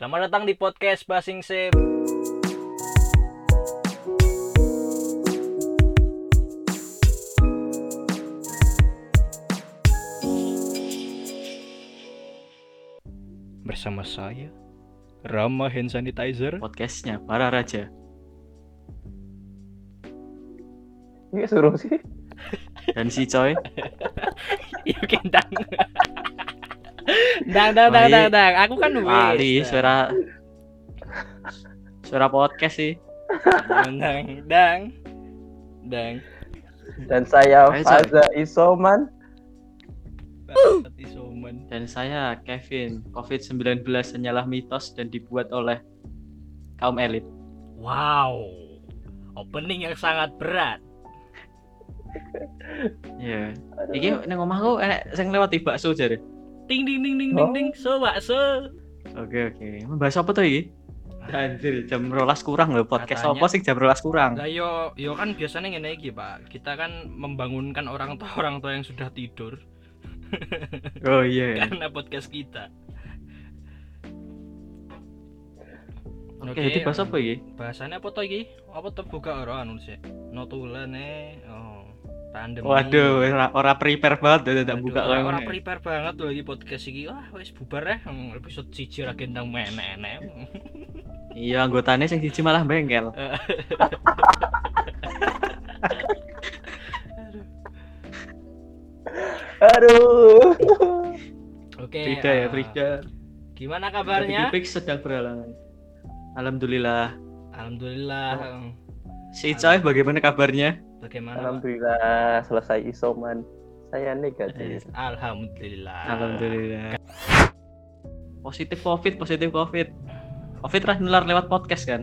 Selamat datang di podcast Basing Sim. Bersama saya Rama Hand Sanitizer. podcastnya para raja Iya suruh sih. dan si coy Yuk dang. Dang dang dang dang dang. Aku kan Ali wis. suara suara podcast sih Dang dang dang. Dan saya. Faza Isoman. Isoman. dan saya Kevin COVID-19 hanyalah mitos dan dibuat oleh kaum elit Wow. Opening yang sangat berat. ya iki nang omahku enek sing lewat di bakso jare Ding ding ding ding ding Oh. ding. So bakso. oke oke membahas apa tuh iki Anjir, jam rolas kurang loh podcast Katanya- apa sih jam rolas kurang Lah yo yo kan biasanya ngene iki, Pak. Kita kan membangunkan orang tua orang tua yang sudah tidur oh iya karena podcast kita. oke jadi bahas apa iki Bahasannya apa to iki? Apa tuh buka ora anu sih? Notulane. Oh, pandemi. waduh ora, ora prepare banget udah Aduh, buka ora- kayak ora ya. prepare banget loh iki podcast iki. Wah, wis bubar ya. Episode 1 ra gendang menek-enek. iya anggotanya sing siji malah bengkel Aduh. Oke. Frida ya ah, Frida Gimana kabarnya? Pix sedang berhalangan. Alhamdulillah. Alhamdulillah. Ah. Si Coy bagaimana kabarnya? Bagaimana? Pak? Alhamdulillah selesai Isoman. Saya negatif. Alhamdulillah. Alhamdulillah. Positif Covid, positif Covid. Covid lah nular lewat podcast kan?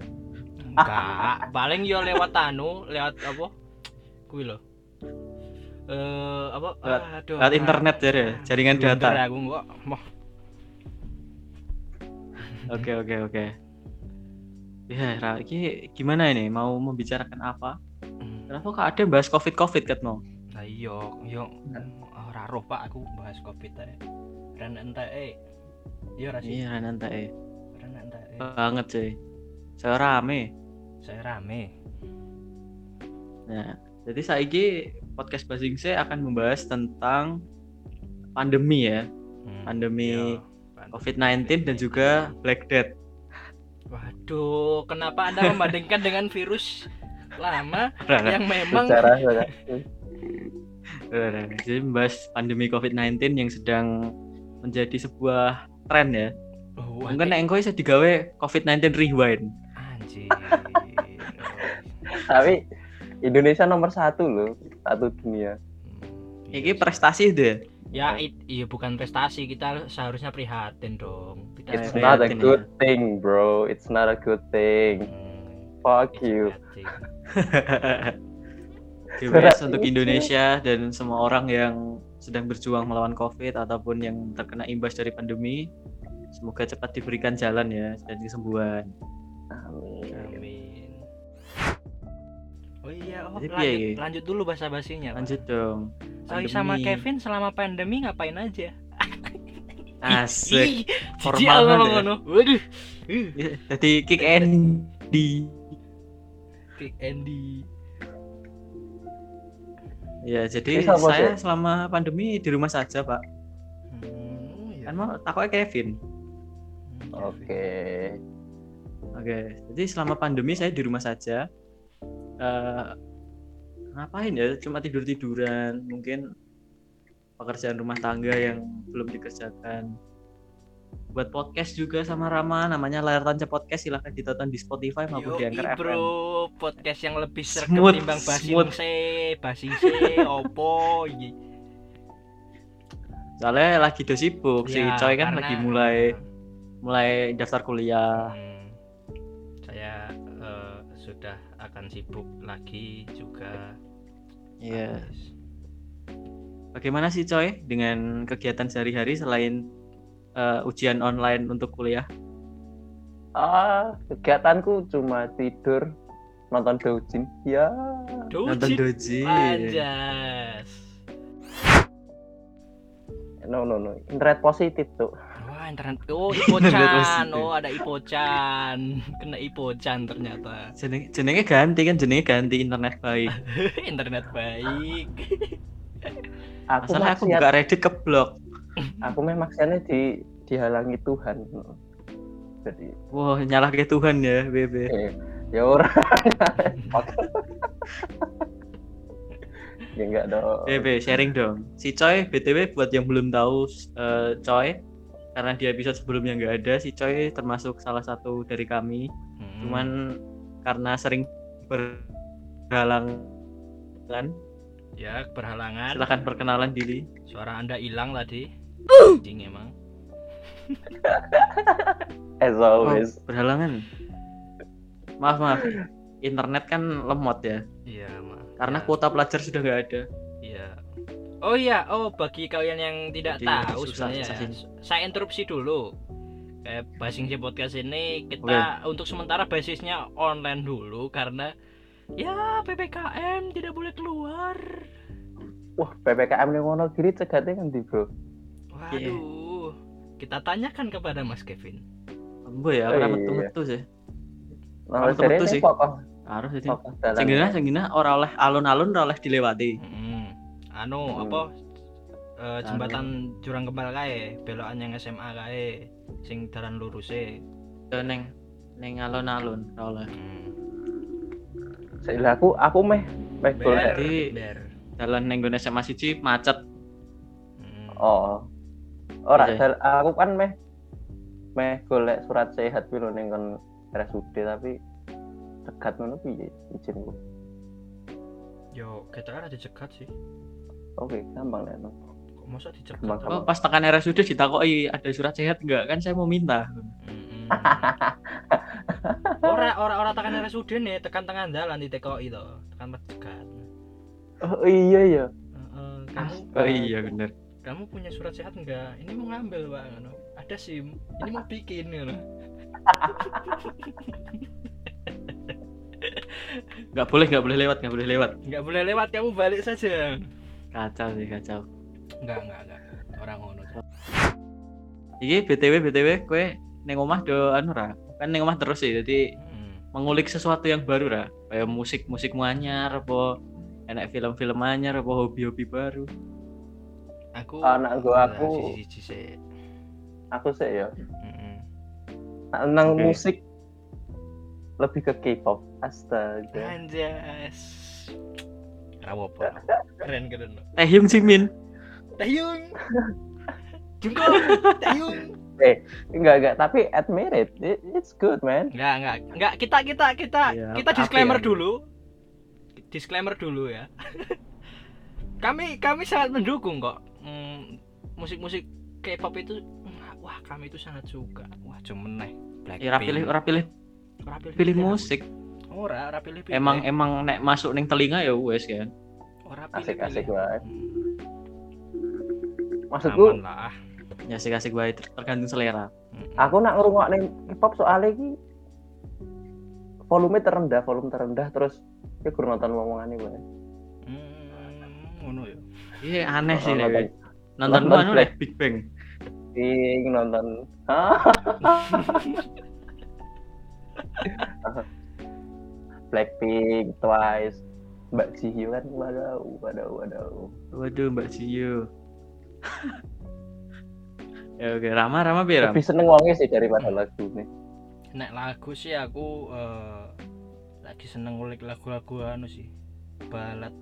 Enggak, paling yo lewat anu, lewat apa? Kuwi lho. Eh apa? Lewat- Aduh. Lewat internet ya, jaringan Blunder data. Aku. Oke oke oke. Ya, Ra, ini gimana ini? Mau membicarakan apa? Kenapa kok ada bahas Covid Covid kan mau? Lah iya, yo ora roh Pak aku bahas Covid ae. Ren enteke. Iya ra sih? Iya, nanti eh. Ren enteke. banget cuy. Saya rame. Saya rame. Nah, jadi saiki podcast Basing saya akan membahas tentang pandemi ya, Hmm, Pandemi iya, pandemi. COVID-19 dan juga Black Death. Waduh, kenapa Anda membandingkan dengan virus lama Nah, yang memang Secara jadi membahas pandemi COVID-19 yang sedang menjadi sebuah tren ya. Oh, Mungkin nek engko iso digawe COVID-19 rewind. anjir. Tapi Indonesia nomor satu loh, satu dunia. Iki prestasi deh. Ya, it- iya bukan prestasi, kita seharusnya prihatin dong. Kita It's Prihatin not a ya. good thing, bro. It's not a good thing. Hmm, Fuck it's you. GWS untuk Indonesia dan semua orang yang sedang berjuang melawan COVID ataupun yang terkena imbas dari pandemi. Semoga cepat diberikan jalan ya dan kesembuhan. Amin. Oh iya, oh, Jadi lanjut, piye iki? lanjut dulu bahasa basinya. Lanjut dong. Saya sama Pandemi. Kevin selama pandemi ngapain aja? Asik. Formal banget ya. ngono. Waduh. Jadi kick Andy. Kick Andy. Ya, jadi Bos, saya ya? selama pandemi di rumah saja, Pak. Hmm, iya. Kan mau takutnya Kevin. Hmm, Oke. Oke, jadi selama pandemi saya di rumah saja. Eh, ngapain ya? Cuma tidur tiduran, mungkin pekerjaan rumah tangga yang belum dikerjakan. Buat podcast juga sama Rama, namanya layar tancap podcast silahkan ditonton di Spotify maupun di Yoi, Anchor FM. bro, podcast yang lebih serem Smooth, timbang basing smooth. se, basing se, opo iki. Soalnya lagi do sibuk, si Ya, Coy kan karena- lagi mulai mulai daftar kuliah. Hmm, akan sibuk lagi juga. Iya. Habis. Bagaimana sih Coy dengan kegiatan sehari-hari selain eh, ujian online untuk kuliah? Ah, kegiatanku cuma tidur, nonton doujin. Ya. Nonton Dojin. doji. Anjas. No no no. Internet positif tuh. Wah, internet. Oh, positif. Oh, ada Ipochan. Kena Ipochan ternyata. jenenge jenenge ganti kan jenenge ganti internet baik internet baik. Aku masalah aku maksiat, buka Reddit keblok aku meh maksiatnya di dihalangi Tuhan. Jadi wah nyalah ke Tuhan ya BB eh, ya orang. ya enggak dong. BB sharing dong si Coy BTW buat yang belum tahu eh, Coy karena di episode sebelumnya nggak ada si Coy termasuk salah satu dari kami Hmm. cuman karena sering berhalangan ya berhalangan. silahkan perkenalan diri Suara Anda hilang tadi. Anjing emang. As always. berhalangan maaf maaf internet kan lemot ya Iya, karena Ya. kuota pelajar sudah nggak ada Iya. Oh iya, oh bagi kalian yang tidak Jadi, tahu susah, sebenarnya, susah sih. saya interupsi dulu. Kayak Basing C Podcast ini kita untuk sementara basisnya online dulu karena ya PPKM tidak boleh keluar. Wah, PPKM ning Wonogiri cegatnya kan di, Bro. Waduh. Kita tanyakan kepada Mas Kevin. Embo ya, Oh, ora iya. metu-metu sih. Nah, Kamu metu sih. Harus jadi. pokok dalan. Sing gina sing gina ora oleh alun-alun ora oleh dilewati. Mm-mm. Anu Hmm. apa eh, jembatan Jurang Kembal kae, belokan yang SMA kae, sing dalan luruse. Yo neng neng alun-alun ora oleh. Hmm. Saya aku aku meh meh Ber, golek. Jadi- ber. Dalan neng gone SMA siji macet. Hmm. Oh. Ora, Oke. dal- aku kan meh meh golek surat sehat lho ning kon RSUD tapi cegat ngono piye izinku. Yo, kita kan ada cegat sih. Oke, gampang no. Kok masa dicegat? Gampang, Oh, pas tekan RSUD ditakoki ada surat sehat enggak? Kan saya mau minta. Ora ora ora tekan RSUD nih, tekan tengah jalan di TKI itu, tekan pas cegat. Oh iya ya. Heeh, kamu Oh iya bener. kamu punya surat sehat enggak? Ini mau ngambil pak, Ngono. ada SIM, ini mau bikin ngono. Enggak boleh, enggak boleh lewat, enggak boleh lewat. Nggak boleh lewat, kamu balik saja. Kacau sih, kacau. Enggak enggak enggak, orang ngono. Iki BTW BTW kowe neng omah do anu ra? Kan neng omah terus sih. Jadi Hmm. mengulik sesuatu yang baru ra. Kayak musik-musik anyar apa enak film-film anyar apa hobi-hobi baru. Aku Anak gua aku- siji sih. Aku sih ya. Heeh. Nah, Nang Oke. musik lebih ke K-pop. Astaga. Anjas. Rawopo. Keren keren. Taehyung Jimin. Taeyong. Jungkook. Taeyong. Enggak enggak, tapi admit it, it's good, man. Enggak, enggak. Enggak, kita kita kita Iya, kita disclaimer ya? dulu. Disclaimer dulu ya. kami kami sangat mendukung kok. Hmm, musik-musik K-pop itu wah, kami itu sangat suka. Wah, cuman nih. Ya ora pilih ora pilih ora pilih, pilih musik. Ora, ora pilih. Emang emang nek masuk ning telinga ya wes kan. ora pilih. Asik-asik banget. Hmm, Maksudku, aman lah. Ya asik-asik wae ter- tergantung selera. Hmm. aku nak ngrungokne K-pop soalnya iki volume terendah, volume terendah terus ya kurang nonton ngomongane wae. Hmm, ngono ya. Iya aneh sih nek. nonton- Nonton nonton anu nek Big Bang. Pink nonton? Blackpink, Twice, Mbak Jihyo kan waduh, waduh, waduh. Waduh Mbak Jiyo. ya oke, Rama Rama biar. Lebih seneng wongnya sih daripada lagu nih. Nek lagu sih aku eh, lagi seneng ngulik lagu-lagu anu sih. Balad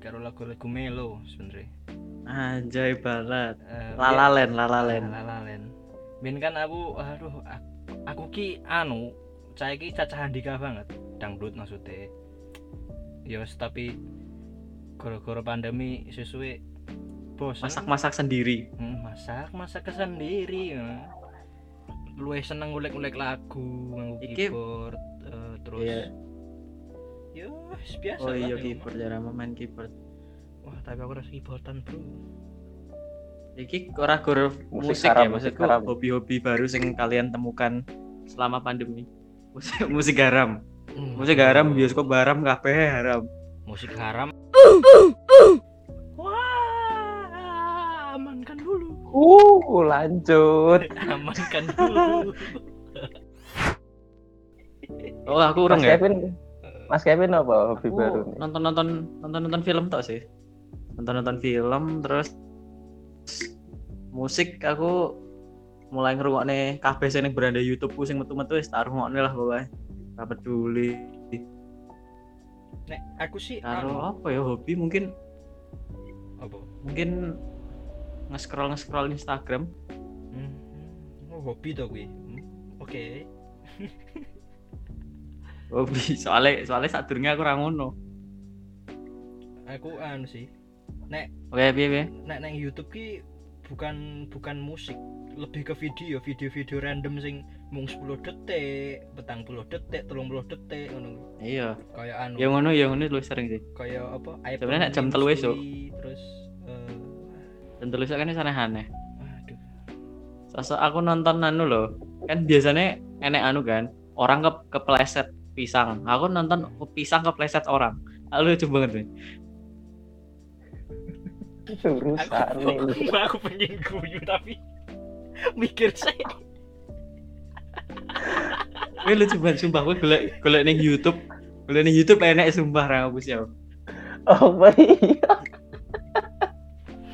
karo lagu-lagu melo sebenarnya. Anjay balat. Eh, Lalalen, lalalen. Lalalen. Bin kan aku aduh aku, aku ki anu saya ki caca handika banget dangdut maksudnya. Yos tapi gara-gara pandemi sesuai bosan Masak-masak sendiri. Hmm, masak masak ke sendiri ya. Luwih seneng ngulik-ngulik lagu nganggo Iki- keyboard eh, terus Iya. yo wis biasa Oh iya keyboard ya main keyboard. wah tapi aku rasa keyboardan bro Iki ora gor Musik musik, ya, maksudku hobi-hobi baru sing kalian temukan selama pandemi. Musik musik haram. Hmm, Musik haram, bioskop haram, kabeh haram. musik haram wah amankan dulu Uh, lanjut. amankan dulu Oh, aku urung ya. Kevin, Mas Kevin apa hobi Aku baru nih? nonton-nonton nonton-nonton film tok sih. Nonton-nonton film terus musik aku mulai ngrungokne kabeh sing beranda YouTube ku sing metu-metu wis tak rungokne lah pokoke. Ora peduli. nek aku sih Karo anu, apa ya hobi mungkin apa mungkin nge-scroll nge-scroll Instagram. Hmm, oh, hobi to kuwi Hmm, oke Hobi soalnya soalnya saat aku ora ngono. aku anu sih nek Oke, piye piye? nek nang YouTube ki bukan bukan musik lebih ke video video-video random sing mung 10 detik petang puluh detik telung puluh detik ngono Iya. kayak anu Ya ngono ya ngono lu sering sih. kayak apa Sebenarnya jam telu kuwi, terus eh, Dan tulis kan wis aneh-aneh. aduh Sosok aku nonton anu loh. Kan biasanya enek anu kan, orang ke kepleset pisang. Aku nonton pisang kepleset orang. Ah, Lucu banget nih. Urusan nih. aku, aku pengen guyu tapi mikir saya Wih lucu banget sumpah gue golek golek ning YouTube. Golek ning YouTube enek sumpah ra ngapus ya. Apa iya?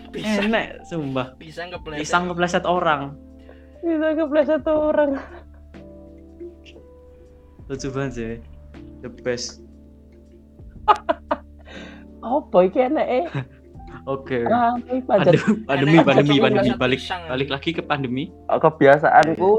pisang Enek sumpah. pisang kepleset Pisang kepleset orang. Bisa kepleset orang. Lucu banget sih. The best. Apa iki enek eh? Oke. Rame pancet. Pandemi, pandemi, pandemi, pandemi. Balik pisang. balik lagi ke pandemi. Kebiasaanku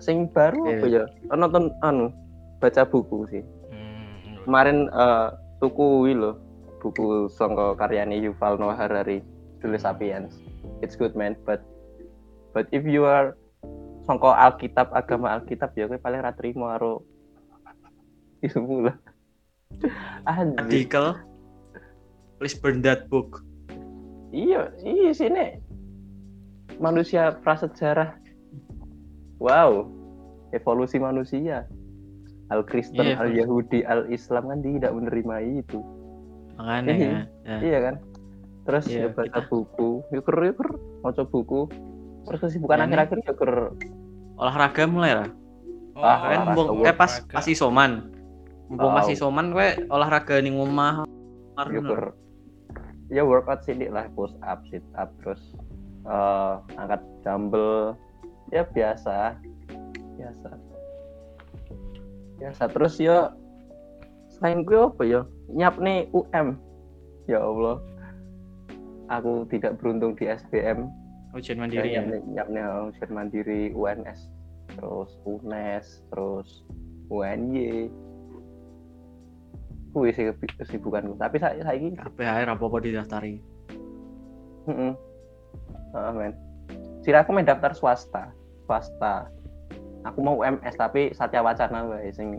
sing baru Iya. apa ya? Nonton anu baca buku sih. Hmm, Kemarin eh, tuku wi lho buku sangka karyane Yuval Noah Harari, Homo Sapiens. It's good man, but but if you are sangka Alkitab agama Alkitab ya kowe paling ra trimo karo ilmu lah. Artikel. Please burn that book. Iya, iya sini manusia prasejarah. Wow, evolusi manusia. Al Kristen, Iya, Al Yahudi, Al Islam kan tidak menerima itu. Makanya Iya. ya. ya. Iya kan? Terus Iya, ya baca kita- buku, yuker yuker, maca buku. Terus kesibukan Iya, nih. akhir-akhir yuker Olahraga mulai lah. Ah, kan mumpung eh pas olahraga. pas isoman. Mumpung pas Wow. isoman kowe olahraga ning omah. yuker. Ya workout sih lah, push up, sit up, terus eh, angkat dumbbell. Ya biasa, biasa. Biasa terus ya selain gue apa ya? Nyap nih UM. Ya Allah. Aku tidak beruntung di SBM. Ujian mandiri ya. nyap nyap nih ujian mandiri UNS terus UNES terus UNY kuwi sih kesibukanku tapi saya saya ini Kabeh ae ra apa-apa didaftari. heeh Heeh, men Sira aku main daftar swasta swasta aku mau UMS tapi Satya Wacana wae sing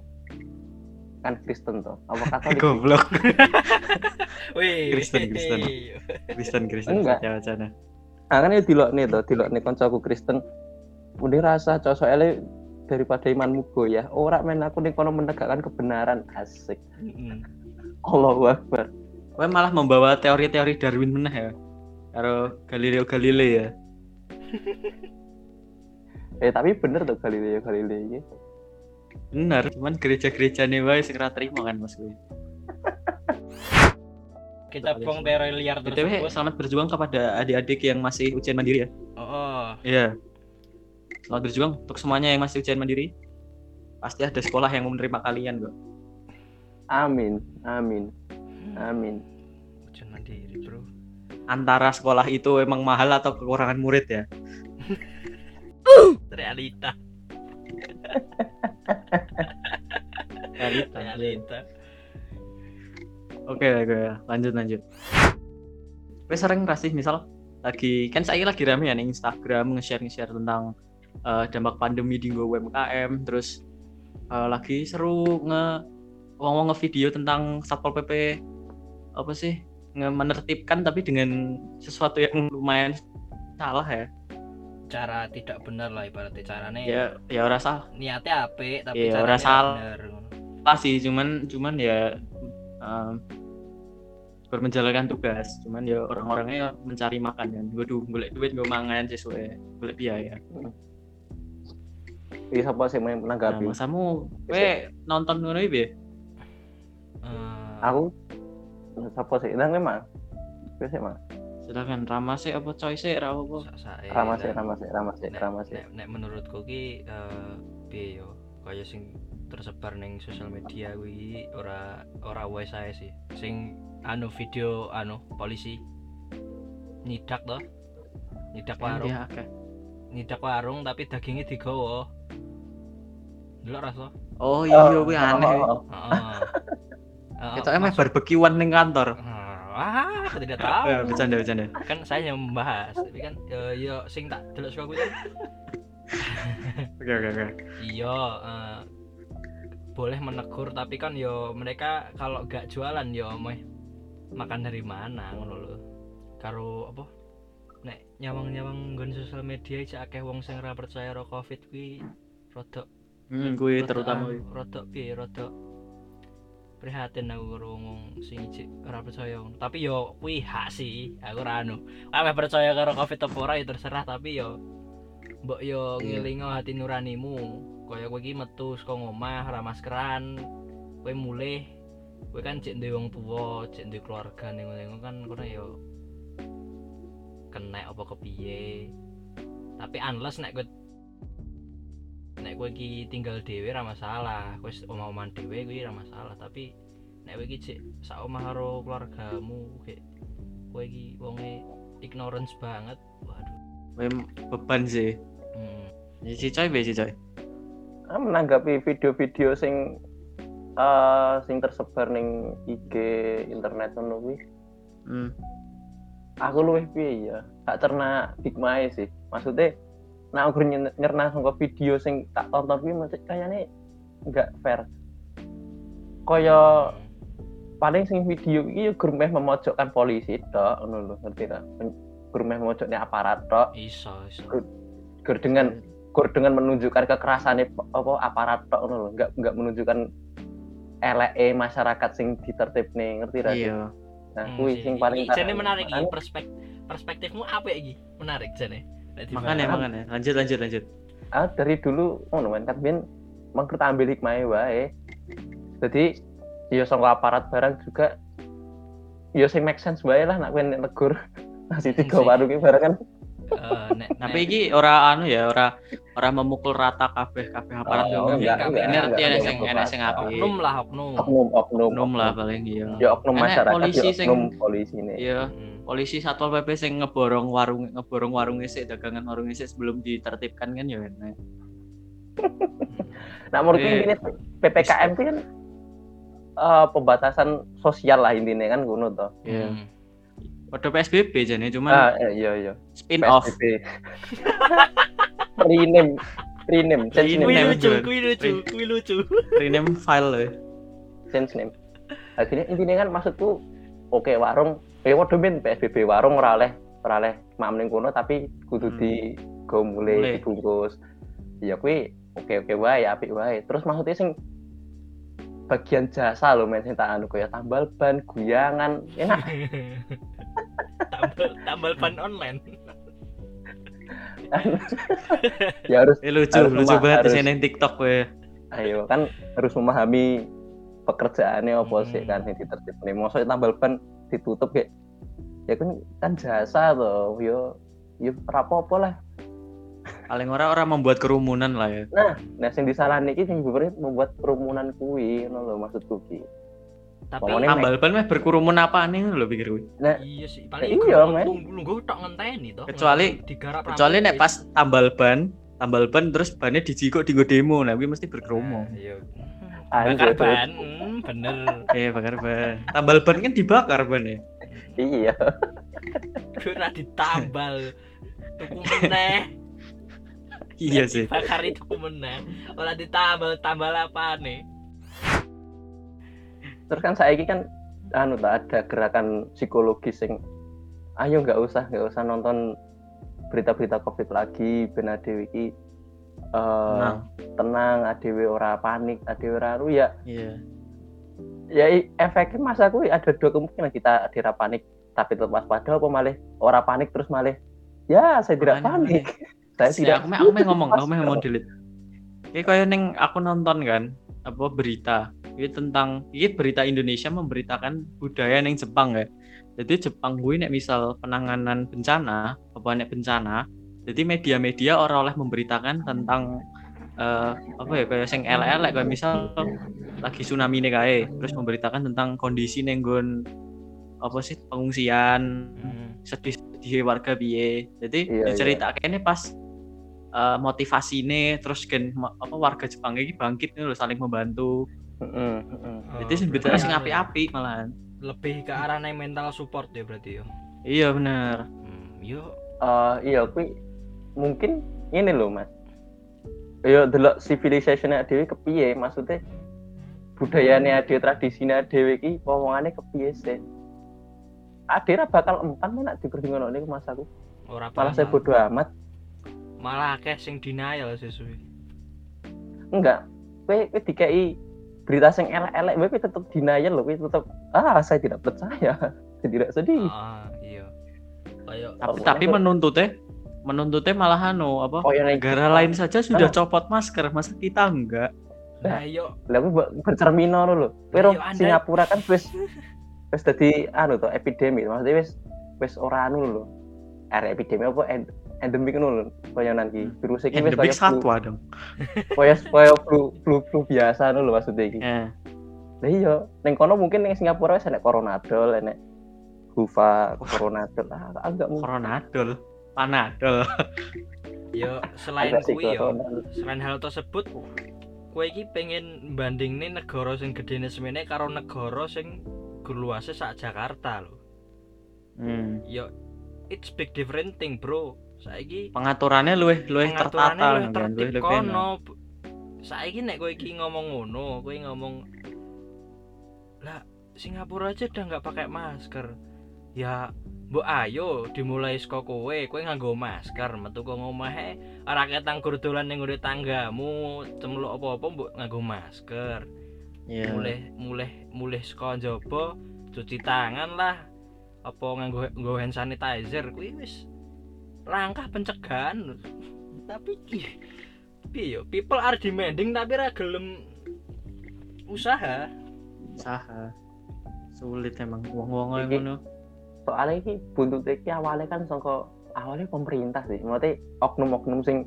kan Kristen toh apa Katolik sih? Goblok. Wih, Kristen, Kristen. Kristen Kristen Enggak. Satya Wacana. ah kan ya dilok nih toh dilok nih koncoku Kristen Udah rasa cocok ele daripada imanmu goyah ora men aku nih kono menegakkan kebenaran asik Mm-mm. Allahu Akbar Kowe malah membawa teori-teori Darwin meneh ya. Karo Galileo Galilei ya. Eh tapi bener tuh Galileo Galilei ini. Bener, cuman gereja-gereja nih wae sing ra trimo kan Mas kowe. Kita buang teori liar BTW tersebut. selamat berjuang kepada adik-adik yang masih ujian mandiri ya. Oh, oh. Iya. Selamat berjuang untuk semuanya yang masih ujian mandiri. Pasti ada sekolah yang mau menerima kalian kok. Amin, amin, amin. Ujian mandiri, Bro. Antara sekolah itu emang mahal atau kekurangan murid ya. Realita, Realita. realita. Oke, oke, lanjut lanjut. Gue sering pasti misal lagi kan saya lagi rame ya nih Instagram nge-share nge-share tentang eh, dampak pandemi di UMKM terus eh, lagi seru nge ngomong nge-video tentang Satpol PP apa sih nge menertibkan tapi dengan sesuatu yang lumayan salah ya. Cara tidak benar lah ibaratnya caranya. Ya ya ora salah Niatnya apik tapi caranya ora salah. bener. sih cuman cuman ya em, baru menjalankan tugas cuman ya orang-orangnya mencari makan kan gue duit gue mangan sesuai golek biaya Iki sapa sih yang nah, menanggapi? masamu we nonton ngono iki piye? Eh, Aku sapa sih? Nang memang. Wis emang. silakan Rama sih apa coy sih ra apa sak- sae Ramah sih, lah. ramah sih, ramah sih, nek, ramah sih. nek, nek menurutku ki eh piye yo kaya sing tersebar ning sosial media kuwi ora ora wae sae sih sing anu video anu polisi nyidak toh nyidak warung nyidak warung tapi dagingnya digawa delok rasa. Oh iya kuwi aneh kuwi. Oh, oh, oh. heeh. Heeh, kita emang barbekyuan ning kantor. Ah aku tidak tahu. Eh, bercanda bercanda. Kan saya yang membahas tapi kan eh, yo sing tak delok suka kuwi. Oke oke oke. Iya eh, boleh menegur tapi kan yo mereka kalau gak jualan yo meh makan dari mana ngono lho. Karo apa? Nek nyawang-nyawang nggon sosial media iki akeh wong sing ora percaya karo covid kuwi rodok hmm kuwi rodok terutama. rodok piye rodok prihatin aku karo wong sing ijik ora percaya tapi yo kuwi hak sih aku ora anu. Ame percaya karo covid apa ora ya terserah tapi yo mbok yo Iya. ngelingo hati nuranimu. Kaya kowe iki metu saka ngomah ora maskeran kowe mulih. Kowe kan cek duwe wong tuwa cek duwe keluarga ning ngono kan kono yo. Kena apa kepiye. Tapi unless nek kowe nek kowe iki tinggal dhewe ora masalah kowe wis omah-omahan dhewe kuwi ora masalah tapi nek kowe iki cek sak omah karo keluargamu kayak kowe iki wonge ignorance banget waduh Kuwi beban sih hmm. ya si coy be si coy menanggapi video-video sing eh sing tersebar ning IG internet ngono kuwi. hmm. Aku luwih piye ya? Tak cerna hikmahe sih. Maksudnya nek aku nyerna saka video sing tak tonton kuwi maksud kayaknya enggak fair. Kaya paling sing video iki yo gur meh memojokkan polisi tok ngono lho, ngerti ta? Men- Gur meh memojokne aparat tok, iso iso gur dengan gur dengan menunjukkan kekerasan apa aparat tok ngono lho, enggak enggak menunjukkan eleke masyarakat sing ditertibne, ngerti ra? iya Nah, Hmm, kuwi sih. sing paling Iki jane menarik iki Makanya- perspek perspektifmu apa iki menarik jane Nek dibahas. makanya makanya lanjut lanjut lanjut ah dari dulu ngono men kan ben tak ambil hikmahe wae. Jadi ya sangka aparat barang juga ya sing make sense wae lah nak kowe nek negur nasi tiga Sih. warung iki barang kan Eh, nek tapi iki ora anu ya ora ora memukul rata kabeh kabeh aparat Oh, yo. Ini enggak, ngerti enggak, sing ada sing apik. oknum lah oknum oknum oknum Oknum lah paling iya. ya oknum masyarakat polisi ya sing- oknum polisi ini Iya, Hmm. Polisi satpol pp sing ngeborong warung ngeborong warung isik dagangan warung isik sebelum ditertibkan kan ya enak. nah menurutku Eh. intinya ppkm itu kan eh, pembatasan sosial lah intinya kan ngono toh Iya. Hmm. Padha PSBB jane cuman ah eh, iya iya spin off. PSBB. rename rename change name lucu, bener. kuwi lucu, kuwi lucu. rename file loh. change name akhirnya intinya kan maksudku oke warung eh waduh men PSBB warung ora oleh ora oleh mam ning kono tapi kudu Hmm. di go Mulai. dibungkus ya kuwi oke oke wae apik wae terus maksudnya sing bagian jasa lho men sing tak anu kaya tambal ban guyangan enak tambal tambal ban online. ya harus Eh lucu, Harus lucu rumah, banget harus. di sini TikTok gue. ayo kan harus memahami pekerjaannya apa sih Hmm. kan yang ditertib nih maksudnya tambal ban ditutup kayak ya kan kan jasa tuh yo yo rapopo lah Paling ora orang membuat kerumunan lah ya. nah nah sing disalahne iki sing bener membuat kerumunan kuwi ngono lho maksudku ki Tapi Pokoknya- Tambal ban meh berkerumun apa nih lo pikir gue. iya sih, Ya paling iya, men. Nunggu tok ngenteni toh. Kecuali- digarap Kecuali nek wis. pas tambal ban, tambal ban terus bannya dijikuk di demo, nah gue mesti berkerumun. Nah, Iya. Anjir, Bakar ban, hmm, bener. Eh bakar ban. Tambal ban kan dibakar ban ya. iya Ora ditambal. Tuku meneh. Iya sih. Bakar itu meneh. Ora ditambal, tambal apa nih? terus kan saya kan anu tak ada gerakan psikologis sing ayo nggak usah nggak usah nonton berita-berita covid lagi ben adewe iki eh, Tenang. tenang adewe ora panik adewe ora anu ya Iya. ya efeknya masa aku ada dua kemungkinan kita dira panik tapi tetap waspada apa malah ora panik terus malah ya saya tidak panik saya Ya, tidak aku mau aku ngomong, aku mau delete. Ini kayak neng aku nonton kan apa berita ini tentang ini berita Indonesia memberitakan budaya neng Jepang ya. Jadi Jepang gue nek misal penanganan bencana apa nek bencana, jadi media-media orang oleh memberitakan tentang eh, apa ya kayak sing elek-elek kayak misal lagi tsunami nih kayak terus memberitakan tentang kondisi nenggon apa sih pengungsian Hmm. sedih-sedih warga piye. Jadi Iya, diceritakannya pas eh, motivasi ini terus kan ma- apa warga Jepang ini bangkit nih loh saling membantu. Mm-mm, mm-mm. Jadi Oh, sebetulnya sing berarti api-api malahan. lebih ke arah mental support ya berarti yo. Iya bener. Hmm, yo Eh, iya kui mungkin ini loh mas. Yo delok civilization dhewe kepiye? Maksudnya budayane dhewe tradisine dhewe iki wong-wongane kepiye sih? Ade ra bakal empan men nek diperdengono niku mas aku. Ora malah saya bodoh amat. Malah akeh sing denial sesuai. enggak. Kowe kowe dikai berita sing elek-elek kowe tetep denial loh kowe tetep ah saya tidak percaya. Saya tidak sedih. Ah, iya. Kayak Tapi Oh, tapi menuntutnya menuntutnya malah anu apa? oh yang Negara lain saja sudah Ah. copot masker, masa kita enggak? nah yo Lah kuwi mbok bercermino lho. Kowe ro Ayo, Anda- Singapura kan wis wis dadi anu to epidemi, maksudnya wis wis ora anu lho. Are epidemi apa end, endemik lho. Kaya nanti virus iki wis Endemik kaya flu, satwa dong. kaya kaya flu flu flu biasa ngono lho maksudnya iki. Eh, Lah iya, ning kono mungkin ning Singapura wis enek coronadol, enek Hufa, coronadol. Ah, agak mungkin. Coronadol, Panadol. yo selain kuwi yo selain hal tersebut kowe iki pengen banding nih negara sing gedene semene karo negara sing luasnya sak Jakarta lho. Hmm. Yo it's big different thing, Bro. Saiki Pengaturannya luwih luwih pengaturannya tertata luwih kan, tertib luwih luwih kono. Saiki nek kowe iki ngomong ngono, kowe ngomong lah Singapura aja udah nggak pakai masker. Ya Mbok ayo dimulai saka kowe, kowe nganggo masker, metu kok ngomahe ora ketang dolan ning ngure tanggamu, cemluk apa-apa mbok nganggo masker. Iya. mulai mulai mulai saka njaba cuci tangan lah apa nganggo nganggo hand sanitizer kuwi wis langkah pencegahan tapi piye piye yo people are demanding tapi ra gelem usaha Usaha. Sulit emang wong-wong ngono. Soalnya iki buntut iki awalnya kan saka awalnya pemerintah sih maksudnya oknum-oknum sing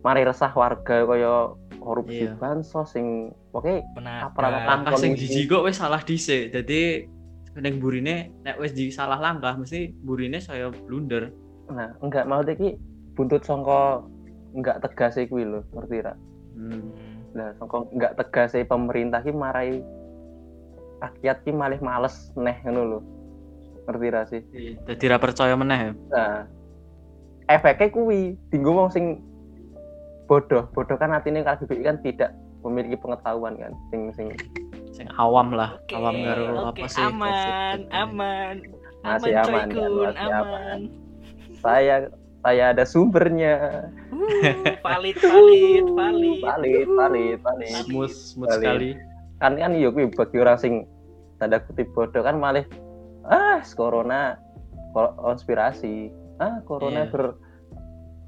mari resah warga kaya korupsi Iya. bansos sing oke Aparat- Langkah sing jiji kok wis salah dhisik. Jadi ning burine nek wis di salah langkah mesti burine saya blunder. nah enggak maksudnya iki buntut saka enggak tegas kuwi lho ngerti ra Hmm. nah saka enggak tegas pemerintah ki marai rakyat ki malih males neh ngono lho ngerti ra sih Jadi ra percaya meneh. ya. nah efeknya kuwi tinggu wong sing bodoh bodoh kan artinya kalau BPI kan tidak memiliki pengetahuan kan sing sing Sing awam lah, Oke, awam karo oke, apa sih? aman COVID. aman Masih aman aman, kan? coy Masih aman aman. saya saya ada sumbernya Uh, valid valid valid valid valid valid Smooth, smooth sekali. kan kan yo kuwi bagi orang sing tanda kutip bodoh kan malah ah corona ko- konspirasi ah corona Iya. ber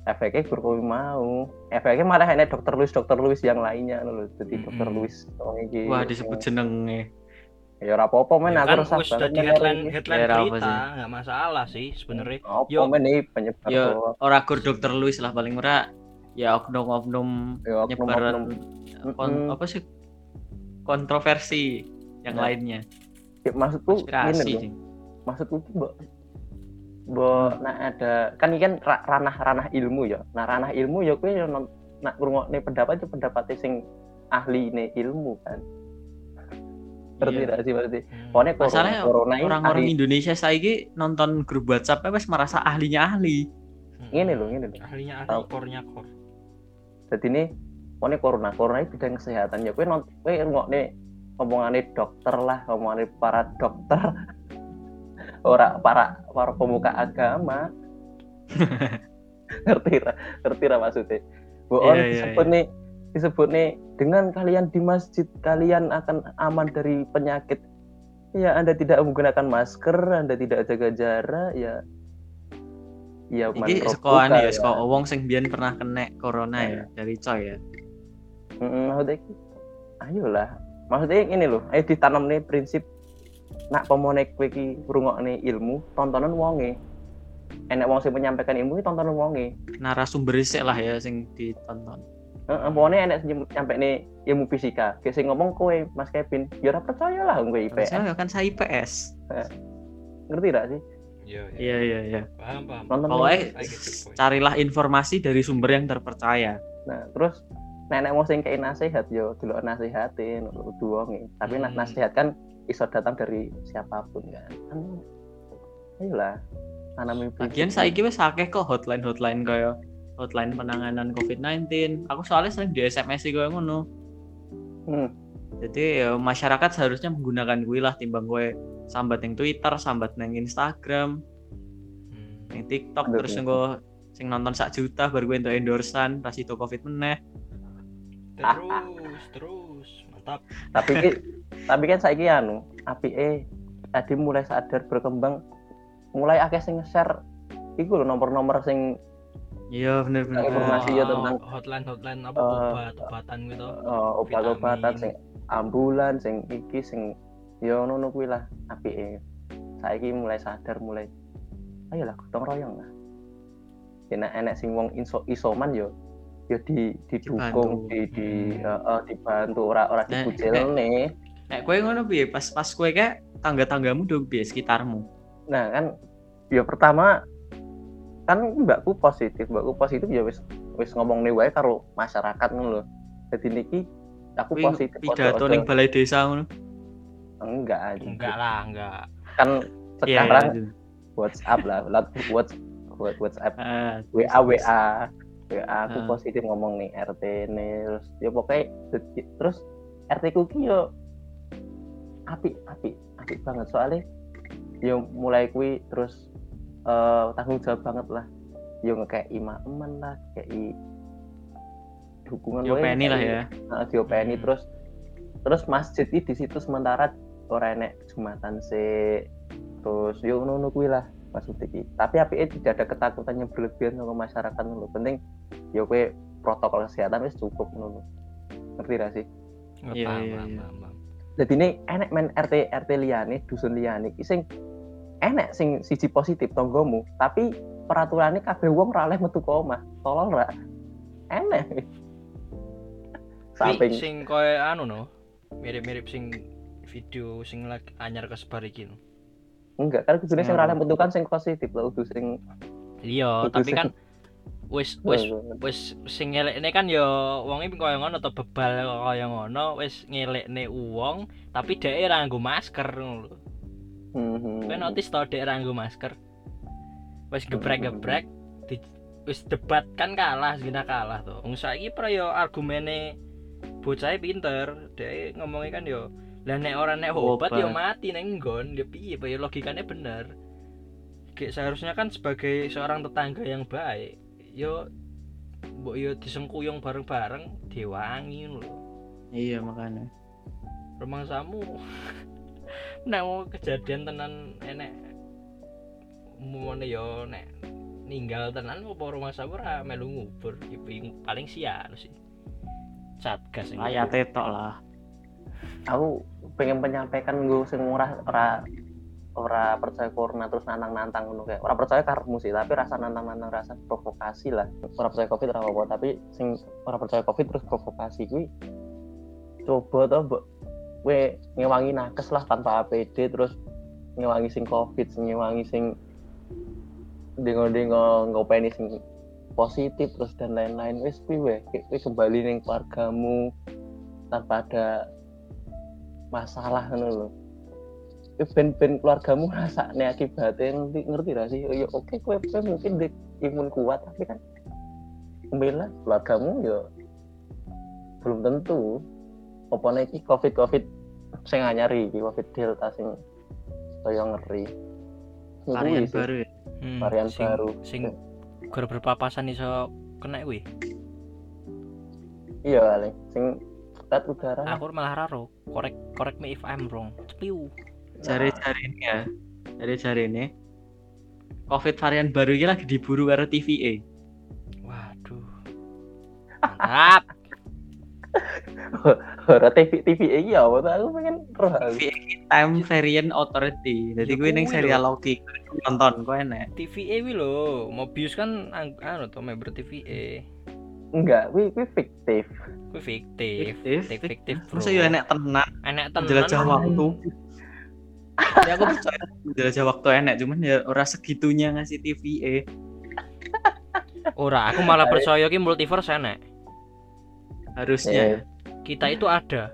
efeknya berkopi mau efeknya malah enek dokter Luis dokter Luis yang lainnya lho jadi Mm-mm. dokter Luis oh, iki Wah, disebut jenenge. ya ora apa-apa men Ya aku kan resah dadi men headline headline Ya, apa berita sih? nggak masalah sih sebenarnya apa Yo. men ini penyebar Yo, hoax. ora gur dokter Luis lah paling ora ya oknum-oknum Ya, oknum- nyebaran oknum. kon- apa sih kontroversi yang Nah, lainnya Ya, maksudku ini loh. Maksudku mbok mbok nak ada kan ini kan ra- ranah ranah ilmu ya. Nah ranah ilmu ya kuwi non- nak ngrungokne pendapat itu pendapat sing ahli ini ilmu kan. Ngerti Iya. sih berarti? Hmm. pokoknya corona, masalahnya corona ini orang-orang ahli Indonesia saiki nonton grup WhatsApp wes merasa ahlinya ahli. Hmm. ini loh ini loh ahlinya ahli kornya kor jadi ini pokoknya corona corona itu bidang kesehatan ya. Kuwi non kuwi ngrungokne omongane dokter lah omongane para dokter ora para para pemuka agama. Ngerti ra? Ngerti ra maksudnya? Bu Iya, on iya, disebut nih disebut nih dengan kalian di masjid kalian akan aman dari penyakit. Ya anda tidak menggunakan masker anda tidak jaga jarak ya. Ya Iki man sekolah rabbuka ya, sekolah wong sing biyen pernah kena corona ya dari coy ya. Mm, maksudnya ayolah. Maksudnya ini loh ayo ditanam nih prinsip nak pemone kowe ki ngrungokne ilmu tontonan wonge enek wong sing menyampaikan ilmu ki tontonan wonge Narasumber sik lah ya sing ditonton. Heeh, pokoknya enek sing nyampe nih ilmu fisika kayak sing ngomong kowe Mas Kevin ya ora percaya lah kowe IPS Saya kan saya IPS. ngerti gak sih Iya, iya. Iya iya iya. Paham, paham. nonton Pokoknya carilah informasi dari sumber yang terpercaya. nah terus nenek mau sing kei nasihat yo delok nasihatin wonge tapi nak Hmm. nasihat kan iso datang dari siapa pun kan kan ayolah tanami Lagian saiki wis akeh kok hotline-hotline kaya hotline penanganan COVID-19. Aku soalnya sering di SMS sih kaya ngono. hmm. Jadi ya, masyarakat seharusnya menggunakan gue lah timbang gue sambat yang Twitter, sambat nang Instagram, Hmm. yang TikTok Bener, terus bener. gue sing nonton sak juta baru gue untuk endorsean pas itu COVID meneh. Terus, terus. Mantap. tapi ki, tapi kan saiki anu apike tadi mulai sadar berkembang mulai akeh sing nge-share iku lho nomor-nomor sing Iya bener bener. Informasi ya tentang- hotline hotline apa Eh, obat obatan gitu. uh, obat-obatan sing ambulan sing iki sing yo ngono kuwi lah apike saiki mulai sadar mulai ayolah gotong royong lah enak enek sing wong iso isoman yo yo di didukung Dibantu. di di Hmm. eh, eh, dibantu ora ora Nah, dikucilne Nek kowe ngono piye pas pas kowe kayak tangga-tanggamu do piye sekitarmu. nah kan yo pertama kan mbakku positif mbakku positif ya wis wis ngomong nih wae karo masyarakat ngono lho jadi niki aku Kowe positif pidato ning balai desa ngono. enggak aja Enggak lah, enggak. kan Iya. sekarang iya. WhatsApp lah, lat- whats what- WhatsApp, Ah, WA, WA, WA aku Ah. positif ngomong nih RT nih, terus ya pokoknya terus RT ku ki yo api api api banget soalnya yo mulai kui terus eh, tanggung jawab banget lah, yo ngekei imaman lah, kayak dukungan diopeni lah ya. Nah, diopeni Hmm. terus terus masjid di situ sementara ora enek jumatan se terus yo ngono kuwi lah maksud iki. Tapi apike tidak ada ketakutan yang berlebihan sama masyarakat ngono penting yo kowe protokol kesehatan wis cukup ngono ngerti ra sih? Iya, iya, paham, iya. jadi ini enek men RT RT liyane dusun liyane iki sing enek sing siji positif tonggomu tapi peraturannya kabeh wong ra oleh metu ke omah. Tolong ra? Enek. Tapi samping sing koyo anu no, mirip-mirip sing video sing lagi anyar kesebar iki no. Enggak kan kudune sing Kenapa? ra oleh metu kan sing positif lho kudu sing Iya, tapi kan wis wis wis sing ngelekne kan ya wonge koyo ngono atau bebal koyo ngono wis ngelekne wong tapi dhek ora nggo masker ngono lho. Hmm, Kowe notice to dhek ora masker. Wis gebrek-gebrek di wis debat kan kalah, zina kalah to. Wong saiki pra yo argumene bocah pinter, dhek ngomongnya kan yo lah nek ora nek obat yo Obat. mati neng nggon, ya piye ya logikanya bener. Kayak seharusnya kan sebagai seorang tetangga yang baik, yo mbok yo disengkuyung bareng-bareng diwangi lho. Iya makanya. rumangsamu nek mau kejadian tenan enek umumane yo nek ninggal tenan apa rumangsamu ora melu ngubur Ya, paling- sian sih satgas sing Layak tetok lah. Aku pengen menyampaikan gue sing ora ora ora percaya corona terus nantang-nantang ngono kayak. Ora percaya karepmu sih tapi rasa nantang-nantang rasa provokasi lah. Ora percaya covid ora apa tapi sing ora percaya covid terus provokasi kuwi coba to mbok kowe ngewangi nakes lah tanpa APD terus ngewangi sing covid sing ngewangi sing dengo-dengo ngopeni sing positif terus dan lain-lain. Wis kuwi we kowe kembali ning keluargamu tanpa ada masalah lho. Kowe ben-ben keluargamu rasane akibatnya ngerti ngerti ra sih? Ya oke kowe kowe mungkin di imun kuat tapi kan kembali keluargamu ya belum tentu. Apa iki covid covid sing anyar iki covid delta sing kaya ngeri. Varian sih. baru ya. Hmm, varian sing, baru. sing gara berpapasan iso kena kuwi iya kali sing tet udara Aku malah raro. Korek korek me if I'm wrong. Cepiu. Jari-jari ini ya. Jari-jari ini. Covid varian baru ini lagi diburu karo TVA. Waduh. Mantap. ora TV TV iki ya apa tuh aku pengen roh. TVA Time Variant Authority. Jadi Ya gue ning kuwi serial. Loki nonton kok enak. TVA wi lho, Mobius kan anu to member TVA. Enggak wi wi fiktif Kuwi fiktif. Fiktif? Fiktif, bro. Masa ya enak tenan Enak tenan. jelajah waktu. ya aku percaya jelajah waktu enak cuman ya ora segitunya ngasih TVA. Ora, aku malah percaya ki multiverse enak. Harusnya Kita itu ada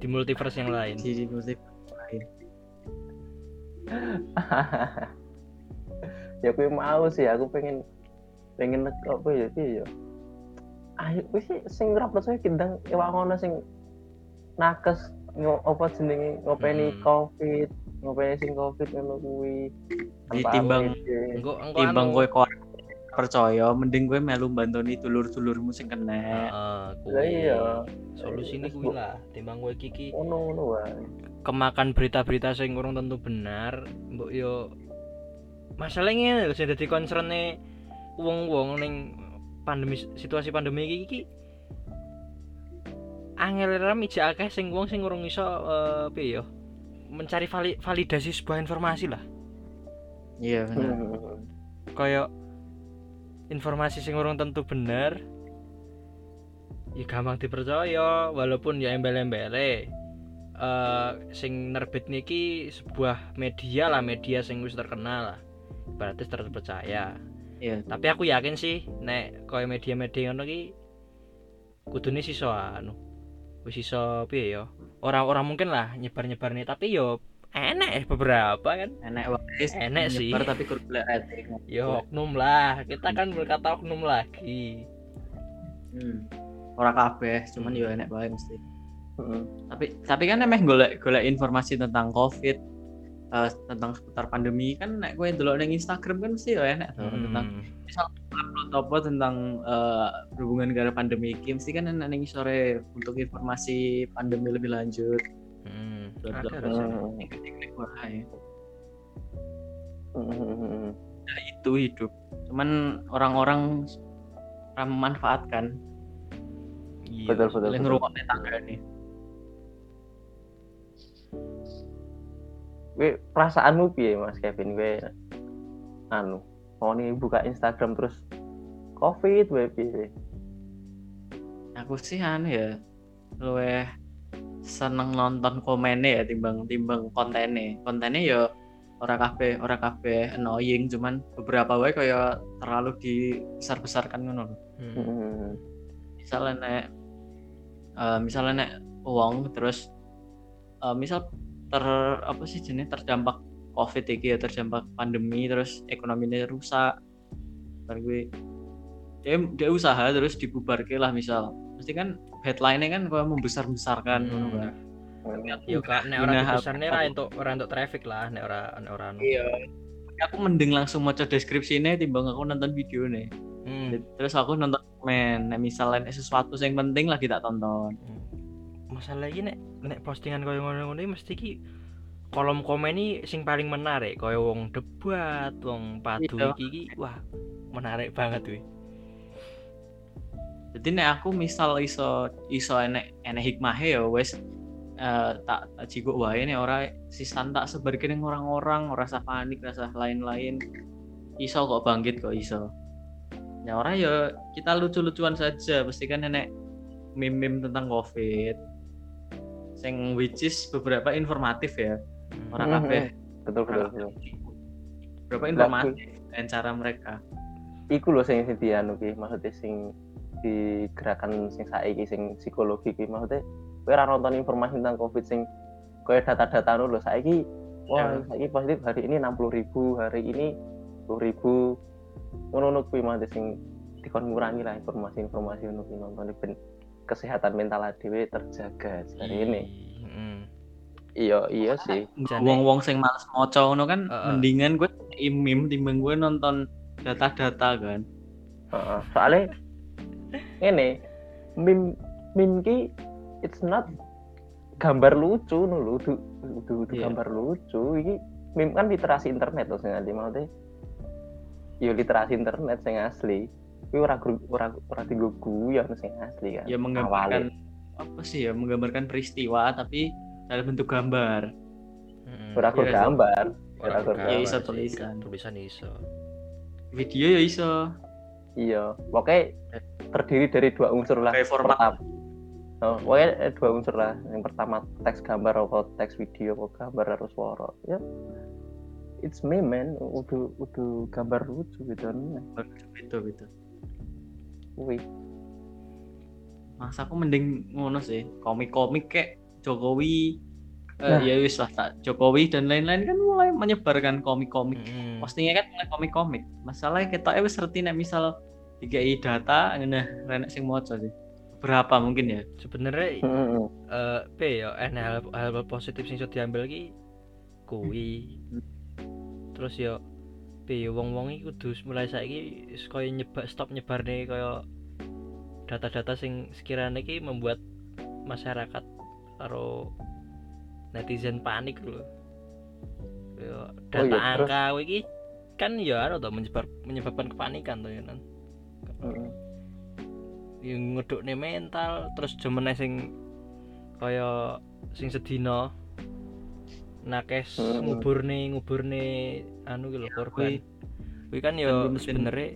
di multiverse yang lain. di musik lain. ya aku mau sih aku pengen pengen apa ya piye ya ayo wis sih sing ora percaya kindang ewak ngono sing nakes ngo, apa jenenge ngopeni Hmm. covid ngopeni sing covid ngono kuwi Ditimbang- APD. Engko engko Timbang anu- kowe kok percaya mending gue melu bantoni dulur-dulurmu sing kena. Heeh, kuwi. lah iya Solusinya kuwi lah, timbang kowe kiki ngono ngono wae kemakan berita-berita sing kurang tentu benar, mbok yo masalahnya lho sing dadi concerne wong-wong ning pandemi situasi pandemi iki iki angel ram ijak akeh sing wong sing urung iso eh, piye yo mencari vali- validasi sebuah informasi lah. Iya benar. Hmm. Kayak informasi sing urung tentu bener ya gampang dipercaya walaupun ya embel-embele eh sing nerbit niki sebuah media lah media sing wis terkenal lah berarti terpercaya Iya. tapi aku yakin sih nek koyo media-media ngono ki kudune sisa anu wis sisa piye ya orang-orang mungkin lah nyebar-nyebar nih tapi yo enek beberapa kan Enak wae. Enak sih. nyebar tapi rating. yo oknum lah kita kan berkata oknum lagi Hmm. Ora kabeh, cuman yo enak wae mesti. Hmm. Tapi tapi kan emeh golek golek informasi tentang Covid eh, tentang seputar pandemi kan nek kowe delok ning Instagram kan mesti yo enak tuh tentang Hmm. upload apa tentang eh, berhubungan dengan pandemi iki mesti kan enak ning sore untuk informasi pandemi lebih lanjut. Hmm, ada. Hmm. Klik-klik. Hmm. Nah, itu hidup. Cuman orang-orang ora memanfaatkan Iya. betul betul, betul. ngerungokne tangga nih. Gue perasaanmu piye Mas Kevin gue anu mau nih buka Instagram terus covid gue piye Aku sih anu ya luweh seneng nonton komennya ya timbang timbang kontennya. Kontennya ya ora kabeh ora kabeh annoying cuman beberapa wae kaya terlalu dibesar-besarkan ngono lho. Hmm. Hmm. Misalnya nek eh, misalnya nek uang terus eh, misal ter apa sih jenis terdampak covid iki ya terdampak pandemi terus ekonominya rusak Ntar gue dia, dia usaha terus dibubarke lah misal mesti kan headline-nya kan kau membesar-besarkan Hmm. ngono kan. Yo kak nek ora besarne ra entuk ora entuk traffic lah nek ora nek ora anu. Iya. Aku mending langsung maca deskripsinya timbang aku nonton video nih. Hmm. Terus aku nonton komen. Nah, misalnya sesuatu yang penting lagi tak tonton. Masalah iki nek nek postingan koyo ngono-ngono mesti ki kolom komen iki sing paling menarik koyo wong debat, wong padu Iya. iki iki wah menarik banget kuwi. Jadi nek aku misal iso iso enek enek hikmahe ya wes eh, tak tak jiguk wae nek ora sisan tak ning orang-orang ora usah panik rasa lain-lain. Iso kok bangkit kok iso. Ya ora ya kita lucu-lucuan saja pasti kan enek meme-meme tentang Covid. Sing which is beberapa informatif ya. Orang Mhm. kabeh betul betul betul berapa informatif dengan cara mereka. iku lho sing sing dianu ki maksudnya sing di gerakan sing saiki sing psikologi ki maksudnya kowe ora nonton informasi tentang covid sing kowe data-data nu lho saiki wah Ya. saiki positif hari ini 60.000 ribu hari ini 10.000 ribu ngono kuwi maksudnya sing dikon ngurangi lah informasi-informasi ngono kuwi nonton ben kesehatan mental dhewe terjaga hari ini Heeh. iya iya sih Jane- Wong-wong sing males maca ngono kan Heeh. mendingan gue imim timbang gue nonton data-data kan. Heeh. soalnya ini meme meme ki it's not gambar lucu no lho du, du, du Iya. gambar lucu iki meme kan literasi internet loh sing asli maksudnya yo literasi internet sing asli kuwi ora gru- ora ora dienggo guyon sing asli kan. Ya menggambarkan apa sih ya menggambarkan peristiwa tapi dalam bentuk gambar. Mm-mm. ora gur Iya, gambar. Ora ora gur gambar Ya, iso sih, tulisan. tulisan iso. Video ya iso. Iya. Pokoknya terdiri dari dua unsur lah. Kayak format. Pertama oh, pokoknya ada dua unsur lah. Yang pertama teks gambar atau teks video atau gambar harus suara ya. It's me man. Udah udah gambar lucu gitu gitu gitu Wih, mas aku mending ngono sih. Komik-komik kayak Jokowi eh, Nah. ya wis lah tak Jokowi dan lain-lain kan mulai menyebarkan komik-komik. Mm-mm. postingnya kan mulai komik-komik. Masalahnya kita wis ngerti nek misal dikai data nah renek sing moco sih. Berapa mungkin ya? Sebenarnya Mm-mm. eh p ya enek hal, hal positif sing iso diambil ki kuwi terus yo p yo wong-wong iki kudu mulai saiki wis koyo nyebak stop nyebarne koyo data-data sing sekiranya ki membuat masyarakat karo netizen panik lho yo data iya, terus? angka iki kan ya anu to menyebar menyebabkan kepanikan tuh ya kan Mm-mm. yang ngedukne mental terus jemene sing kaya sing sedina nakes Hmm. nguburne nguburne anu gitu korban. kuwi. Kan yo Dan mungkin- sebenarnya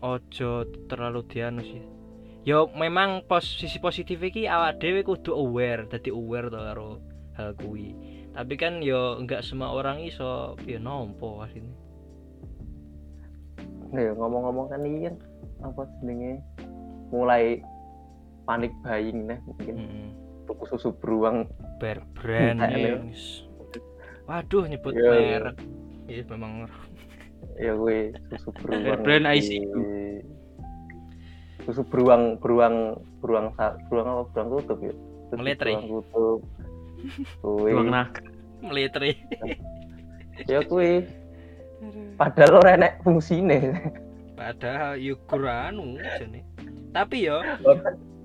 ojo terlalu dianu sih. Yo memang pos sisi positif iki awak dhewe kudu aware dadi aware to karo hal kuwi. Tapi kan yo enggak semua orang iso piye nompo asline. Nah, ya, ngomong-ngomong kan ini kan apa jenenge? Mulai panik buying nih mungkin. Heeh tuku susu beruang. Bear brand Hmm, ya. Waduh nyebut Iya. merek. Iya memang ya gue susu beruang Brand iki. ICU. susu beruang beruang beruang beruang apa beruang kutub ya Meletri. beruang kutub Kuwi. ruang naga melitri. ya kuwi padahal ora enek fungsine Padahal yukur anu jane. Tapi yo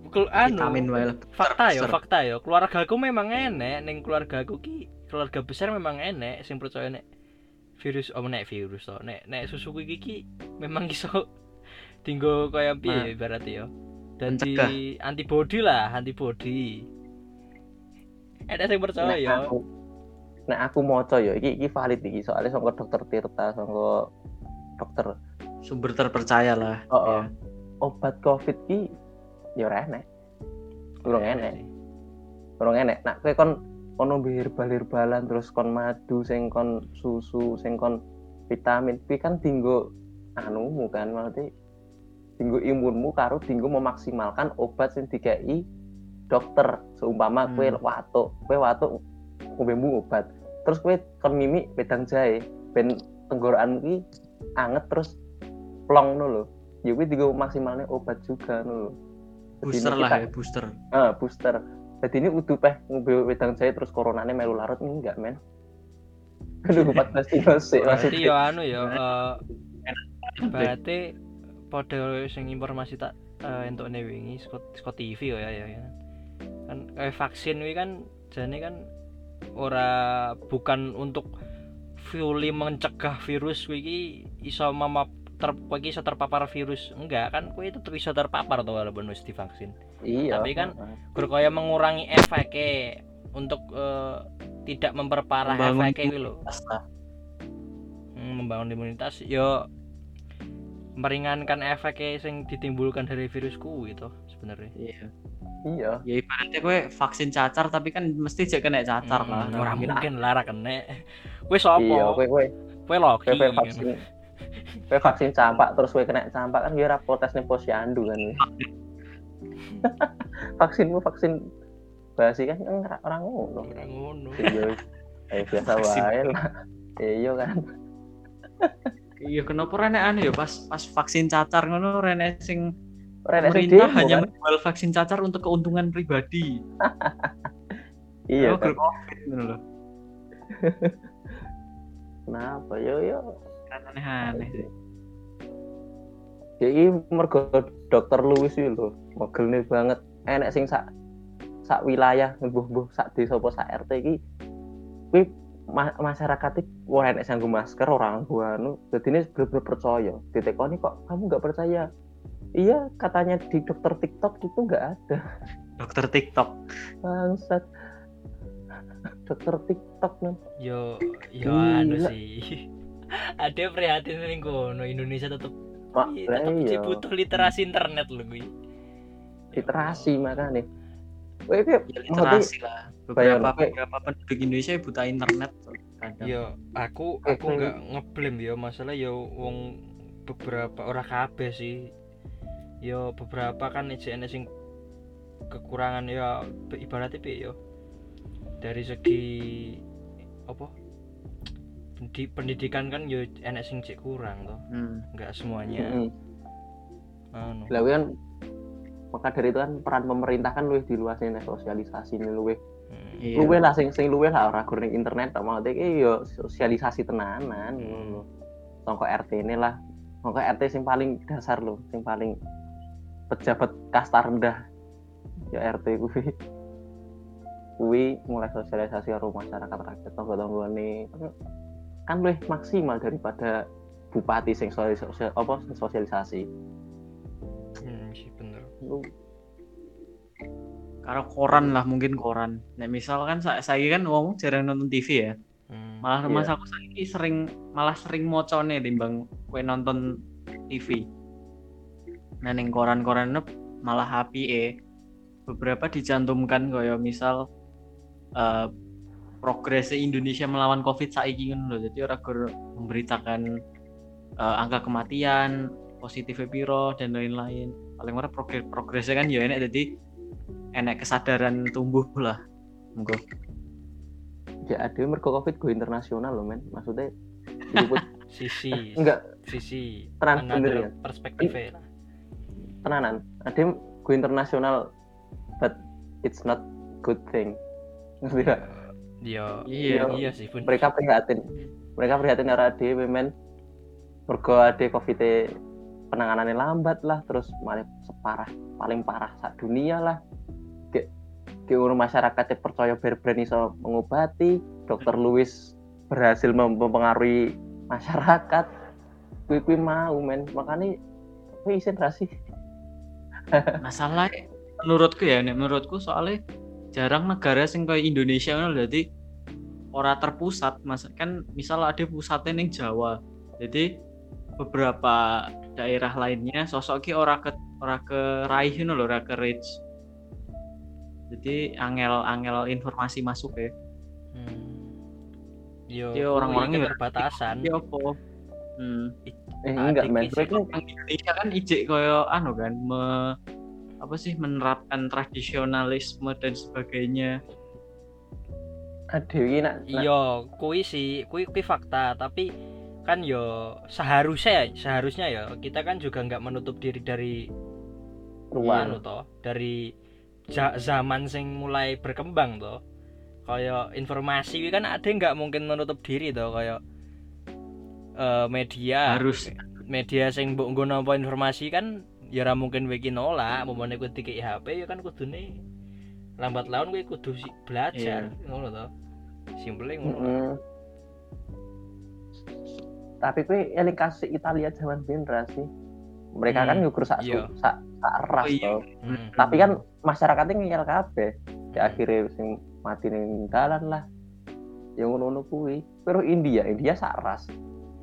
kul anu vitamin fakta yo besar. fakta yo keluargaku memang enek ning keluargaku ki keluarga besar memang enek sing percaya nek virus oh nek virus to nek nek susu iki ki memang iso tinggo kaya piye berarti yo. Dan di antibody lah antibody ada sing percaya Nek yo. aku nek aku maca ya iki iki valid iki. Soalnya sangka dokter Tirta sangka dokter sumber terpercaya lah. Oh, oh. ya. obat covid ki ora enek. Urung enek. urung enek. Nak kowe kon ono mbek herbal-herbalan terus kon madu sing kon susu sing kon vitamin. Kuwi kan dinggo anumu kan maksudnya dinggo imunmu karo dinggo memaksimalkan obat sing dikai dokter. Seumpama Hmm. watuk kowe watuk ngombemu obat. Terus kowe kon mimi wedang jahe ben tenggorokanmu ki anget terus plong no lho. Ya kuwi dienggo maksimalnya obat juga no Jadi booster lah kita- ya booster. Ah, booster jadi ini udah peh ngombe wedang jahe terus coronanya melu larut enggak men. Aduh 14 dino sih berarti maksudnya. yo anu yo eh berarti pada sing informasi tak eh, entuk ne wingi saka TV yo ya ya ya. kan kayak vaksin wi kan jane kan ora bukan untuk fully mencegah virus kuwi iki iso mama ter kowe iso terpapar virus. Enggak kan kowe tetep iso terpapar to walaupun wis divaksin. Iya. Tapi kan heeh. berkaya mengurangi efeknya untuk eh, tidak memperparah Membangun efeknya gitu loh. Hmm, membangun imunitas yo meringankan efeknya yang ditimbulkan dari virus kuwi itu sebenarnya. Iya. Iya. Ya ibaratnya gue vaksin cacar tapi kan mesti jadi kena cacar lah. Hmm, ora Nah, mungkin lara kena. Kowe iya sapa kowe kowe kowe loki vaksin kowe vaksin campak terus kowe kena campak kan ora protes ning posyandu kan vaksinmu vaksin basi kan enggak orang ngono. Ora ngono. Iya eh biasa wae lah. Iya kan. Iya kenapa rene aneh ya? Pas pas vaksin cacar ngono rene sing sing pemerintah demo, hanya kan? menjual vaksin cacar untuk keuntungan pribadi. Iya Oh, kan. kenapa? Yo yo aneh-aneh sih ini mergo dokter Lewis itu lho mogel nih banget. Enek sing sak sak wilayah mbuh-mbuh sak desa apa sak RT iki kuwi ma masyarakat wah enek nganggo masker orang gua anu dadi ini bener-bener percaya. Ditekoni kok kamu nggak percaya? Iya katanya di dokter TikTok itu nggak ada. Dokter TikTok. Bangsat. Dokter TikTok nih yo yo anu sih ada prihatin ning kono Indonesia iya, lah tetep iya. masih butuh literasi internet lho kuwi literasi makanya Wih, wih, ya literasi lah. Beberapa beberapa penduduk Indonesia buta internet kadang. Yo aku aku nggak ngeblame yo masalah yo wong beberapa orang kabeh sih. Yo beberapa kan IJN sing kekurangan ya ibaratnya yo dari segi apa Pendi- pendidikan kan yo enek sing cek kurang toh hmm. nggak semuanya Mm-mm. anu Lah kan maka dari itu kan peran pemerintah kan luwih diluasin sosialisasi ini luwih Hmm. iya. luwih lah sing sing luwih lah ora gur ning internet tak mau iki yo sosialisasi tenanan ngono. Sangka RT ini lah. Sangka RT sing paling dasar loh, sing paling pejabat kasta rendah ya RT kuwi. Kuwi mulai sosialisasi karo masyarakat rakyat tangga-tanggane kan luwih maksimal daripada bupati sing sosial, apa sing sosialisasi. Hmm, sih bener Lu karo koran lah mungkin koran nah misal kan sa saya kan ngomong jarang nonton TV ya Hmm. malah Iya. mas aku saiki sering malah sering mocone timbang kue nonton TV nah ning koran-koran malah HPE beberapa dicantumkan kaya misal eh progres Indonesia melawan Covid saiki ngono lho. Jadi ora gur memberitakan eh, angka kematian positif piro dan lain-lain. Paling ora progres progresnya kan ya enek jadi enek kesadaran tumbuh lah. Monggo. Ya ada mergo covid go internasional loh men. Maksudnya sisi enggak. sisi Tenang, bener ya. perspektifnya. Lah tenanan. Ada go internasional but it's not good thing. Ngerti gak? Yo, Iya. iya sih pun. mereka prihatin mereka prihatin arah dhewe men mergo ade covid penanganannya lambat lah terus malah separah paling parah sak dunia lah kayak orang masyarakat yang percaya berbrand iso mengobati dokter Louis berhasil mem- mempengaruhi masyarakat kui kui mau men makanya kui isin rasi masalah menurutku ya nek menurutku soalnya jarang negara sing kayak Indonesia ngono jadi ora terpusat mas. Kan misal ada pusatnya ning Jawa. Jadi beberapa daerah lainnya sosok ki ora ke ora ke raih lho ora ke reach. Jadi angel-angel informasi masuk ya. Hmm. Yo, Iya, orang-orangnya keterbatasan. Iya apa? Hmm. eh enggak men Indonesia kan ijek koyo anu kan me, apa sih menerapkan tradisionalisme dan sebagainya aduh ini nak Iya, kuwi sih, kuwi kuwi fakta, tapi kan yo seharusnya seharusnya ya kita kan juga nggak menutup diri dari ruang anu toh, dari ja- zaman sing mulai berkembang toh. Kayak informasi kan ada nggak mungkin menutup diri toh kayak eh, media. Harus. Media sing mbok nggo nampa informasi kan ya ora mungkin kowe iki nolak kowe dikeki HP ya kan kudune lambat laun kowe kudu si- belajar ngono to. Simple ngono. Mm-mm. tapi kue eling kasih Italia zaman biyen ra sih. Mereka Hmm, kan ngukur sak iya. sak sak ras Oh, iya. Hmm. tapi kan masyarakatnya ngeyel kabeh. Di akhirnya sing mati ning dalan lah. Yang ngono-ngono kuwi. Pero India India sak ras.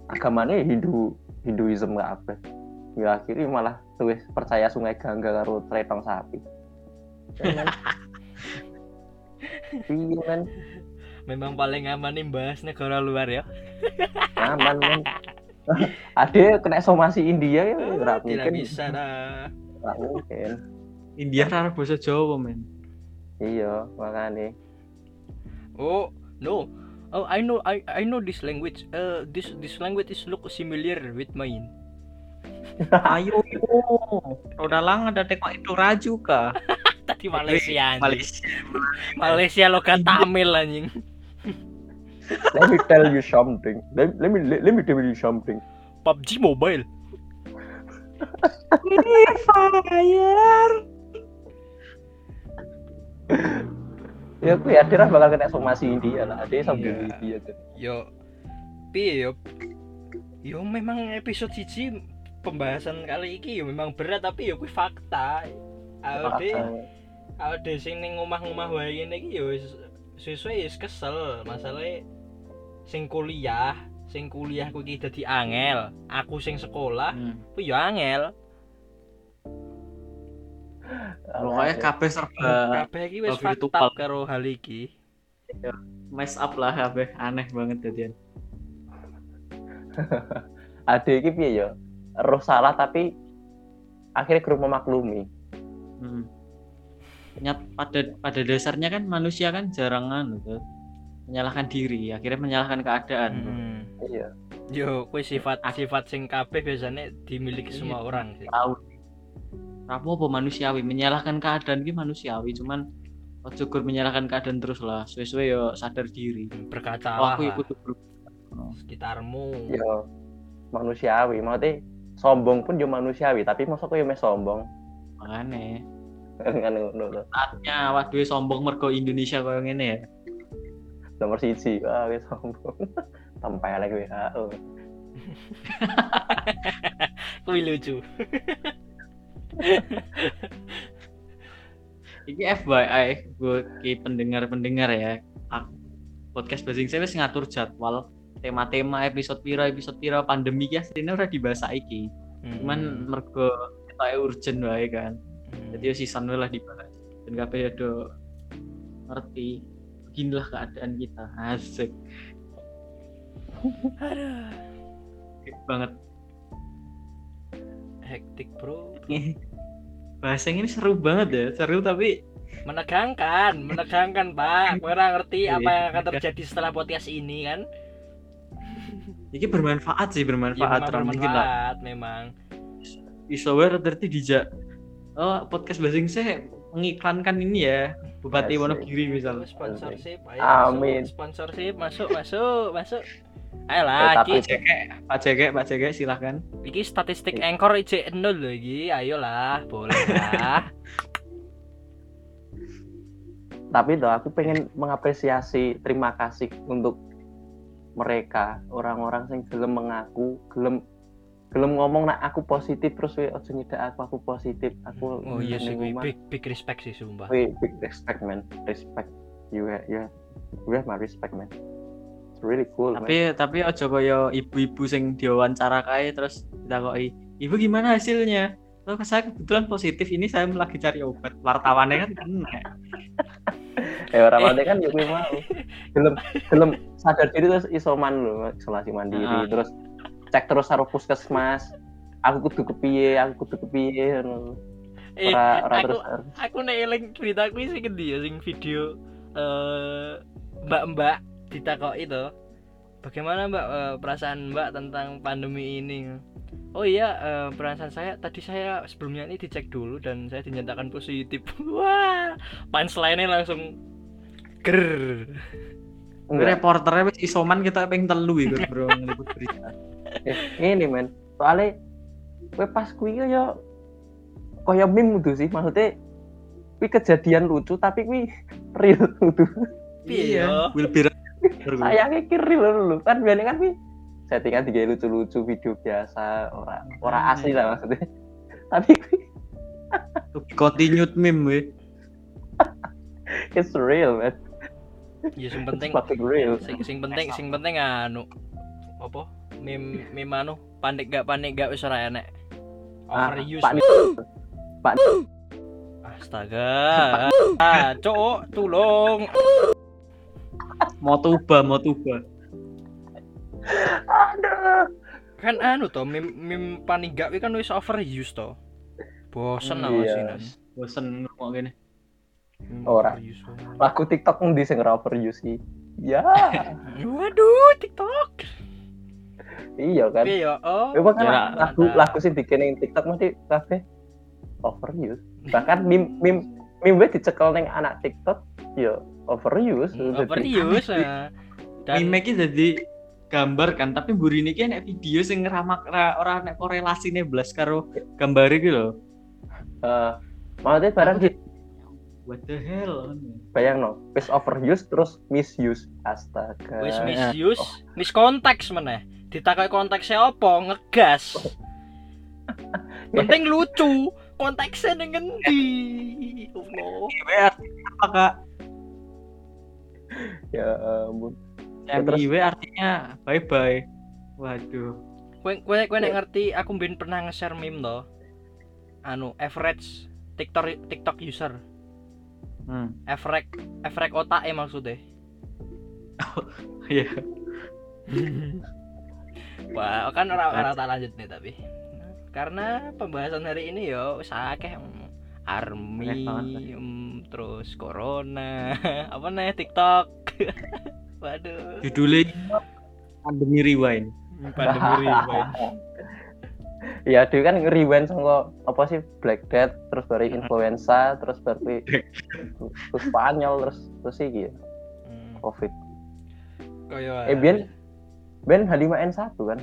Agamanya Hindu Hinduism kabeh. Ya akhirnya malah tuh percaya sungai Gangga karo tretong sapi. Ya kan? Iya kan? Memang paling aman nih bahas negara luar ya. Aman men. Ada kena somasi India ya? Ora tidak mungkin. bisa dah. Ora mungkin. India rara bahasa Jawa men. Iya makanya. Oh no. Oh I know I I know this language. Uh, this this language is look similar with mine. Ayo. Roda lang ada teko itu raju kah tadi Malaysia anjing. Malaysia. Malaysia logat Tamil anjing. Let me tell you something. Let, let me let, let me tell you something. PUBG Mobile. Fire. Ya aku ya Dira bakal kena somasi India lah. Ada Iya. India kan. Yo. Piye yo? Yo memang episode siji pembahasan kali ini yo memang berat tapi yo kuwi fakta. Ade ade sing ning omah-omah wae ngene iki yo wis sesuai wis kesel. Masalahnya sing kuliah sing kuliah kuwi iki dadi angel aku sing sekolah Hmm. kuwi yo angel. Pokoknya kabeh serba kabeh iki wis up karo hal iki. Mess up lah kabeh aneh banget jadian. ada iki piye ya? Roh salah tapi akhirnya grup memaklumi. Hmm. Nyat, pada pada dasarnya kan manusia kan jarang anu tuh menyalahkan diri, akhirnya menyalahkan keadaan. Hmm. iya yo kuwi sifat sifat sing kabeh biasanya dimiliki Iya. semua orang sih Tahu. Apa apa manusiawi, menyalahkan keadaan ki manusiawi, cuman ojo gur menyalahkan keadaan terus lah. Suwe-suwe yo sadar diri. Oh, berkacalah aku lah ikut berubah. sekitarmu ya manusiawi maksudnya sombong pun yo manusiawi tapi masa kok yo mes sombong Makane. kan ngono. Saatnya awak dhewe sombong mergo Indonesia koyo ngene ya. nomor siji wah wis sombong tempel lagi WHO kuwi lucu Iki FYI buat ki pendengar-pendengar ya. Podcast Basing saya wis ngatur jadwal tema-tema episode pira episode pira pandemi ki asline ora dibahas saiki. Cuman mergo ketoke urgent wae kan. Hmm. Jadi yo season wae lah dibahas. Dan kabeh do ngerti beginilah keadaan kita. Asik. Aduh, Hit banget. hektik bro Bahasa ini seru banget ya, seru tapi menegangkan menegangkan pak ora ngerti Iya, apa yang akan terjadi setelah podcast ini kan ini bermanfaat sih ya, bermanfaat. Mungkin lah. bermanfaat memang iso wae berarti dijak oh podcast basing saya mengiklankan ini ya Bupati. Wonogiri misal. Sponsorship ayo Amin. sponsorship masuk masuk masuk. Ayo Eh, Pak Jeke Pak Jeke Pak Jeke silahkan. Iki statistik anchor IC nol lho iki. Ayo lah boleh lah. Tapi tuh aku pengen mengapresiasi terima kasih untuk mereka orang-orang yang gelem mengaku gelem gelem ngomong nak aku positif terus we ojo nyedak aku aku positif. Aku oh iya sih ning kuwi omah." big big respect sih sumpah. We big respect man. Respect. You have, you have, you have my respect man. It's really cool man. tapi tapi ojo koyo ibu-ibu sing diwawancara kae terus ditakoki ibu gimana hasilnya? Oh, saya kebetulan positif ini saya lagi cari obat. Wartawannya kan kena. Eh mati kan ya kuwi mau. Gelem gelem sadar diri terus isoman lho isolasi mandiri Ah. terus cek terus karo puskesmas aku kudu kepiye aku kudu kepiye ngono. eh ora ora aku terus aku nek eling berita kuwi sing endi ya sing video eh mbak-mbak ditakoki to. Bagaimana Mbak eh, perasaan Mbak tentang pandemi ini? Oh iya, eh, perasaan saya tadi saya sebelumnya ini dicek dulu dan saya dinyatakan positif. Wah, punchline-nya langsung ger. Reporternya wis isoman kita pengen telu iku bro ngeliput berita ini men. Soalnya gue pas kuwi ya kaya meme tuh sih. Maksudnya kuwi kejadian lucu tapi kuwi real tuh Piye ya? will be sayangnya ki real lho kan biasanya kan kuwi settingan tiga lucu-lucu video biasa ora ora Hmm, asli iya. lah maksudnya. Tapi be continued meme we. It's real man. Ya sing penting sing, sing penting sing penting anu apa? Mim mim anu panik gak panik gak wis ora enek. Ah, Overuse. Pak Pak Astaga. Ah, cok, tolong. mau tuba mau tuba aduh kan anu to mim mim paniga kuwi kan wis overuse to bosen Hmm, aku iya. sih bosen ngomong gini Mim Ora. overuse. lagu TikTok ndi sing overuse ki ya waduh tiktok iya kan Piye ya oh Memang kan Ya, lagu lagu sing bikin yang TikTok mesti kabeh overuse. Bahkan meme meme meme gue dicekel ning anak TikTok ya overuse. Hmm, overuse ah. dan meme iki jadi gambar kan tapi mburi niki nek video sing ngeramak ra, ora nek korelasine blas karo gambar iki lho Eh, maksudnya barang di what the hell bayang no wis overuse terus misuse astaga Wis misuse, oh. miskonteks meneh. Ditakoki konteksnya apa? Ngegas. Penting lucu. Konteksnya? Allah. IW artinya apa kak ya ampun Ya, yang terus- IW artinya bye bye waduh Kowe kowe kowe nek ngerti aku mbien pernah nge-share meme to. Anu average TikTok TikTok user. hmm. Average average otak e maksudnya. iya Wah, kan ora ora tak lanjut nih tapi. Karena pembahasan hari ini yo wis akeh mm, army, terus corona, apa nih TikTok. Waduh, judulnya pandemi rewind. Pandemi rewind. ya dia kan rewind sama apa sih Black Death terus baru influenza terus baru terus Spanyol terus terus sih gitu Hmm, covid. Kaya eh Bian Ben H5N1 kan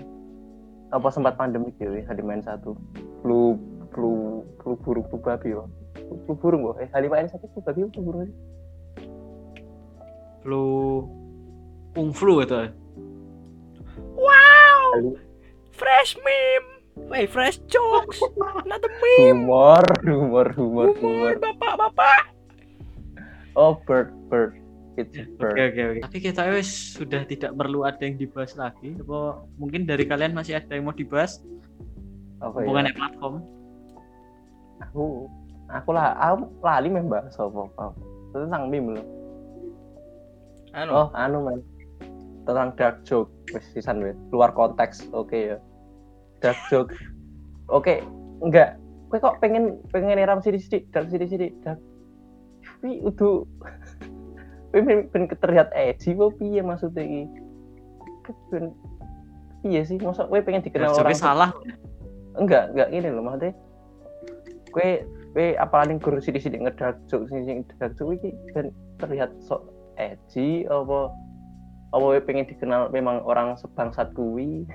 apa sempat pandemi gitu ya H5N1 flu flu flu burung flu babi wah flu burung wah eh H5N1 flu babi flu burung sih? flu kung flu itu Wow, Hali- fresh meme. Wait, fresh jokes. Not a meme. humor humor humor Humor, humor bapak-bapak. oh bird bird it's a oke oke oke. Tapi kita wis sudah tidak perlu ada yang dibahas lagi. Apa mungkin dari kalian masih ada yang mau dibahas? Apa ya? Hubungannya platform? Aku aku lah aku lali meh bahas apa apa tentang meme loh Anu, oh anu men. Tentang dark joke. Wis sisan wes luar konteks. Oke ya. Dark joke. Oke enggak. Kowe kok pengen pengen eram sidik-sidik dark sidik-sidik dark. Tapi udah pengen pengen terlihat edgy kok piye maksudnya iki? Ben iya sih? Masa kowe pengen dikenal Dark orang? salah. Enggak enggak ini loh maksudnya kue kue apalagi guru sidik-sidik ngedark joke sing sing dark joke iki ben terlihat sok edgy apa apa kowe pengen dikenal memang orang sebangsat kuwi?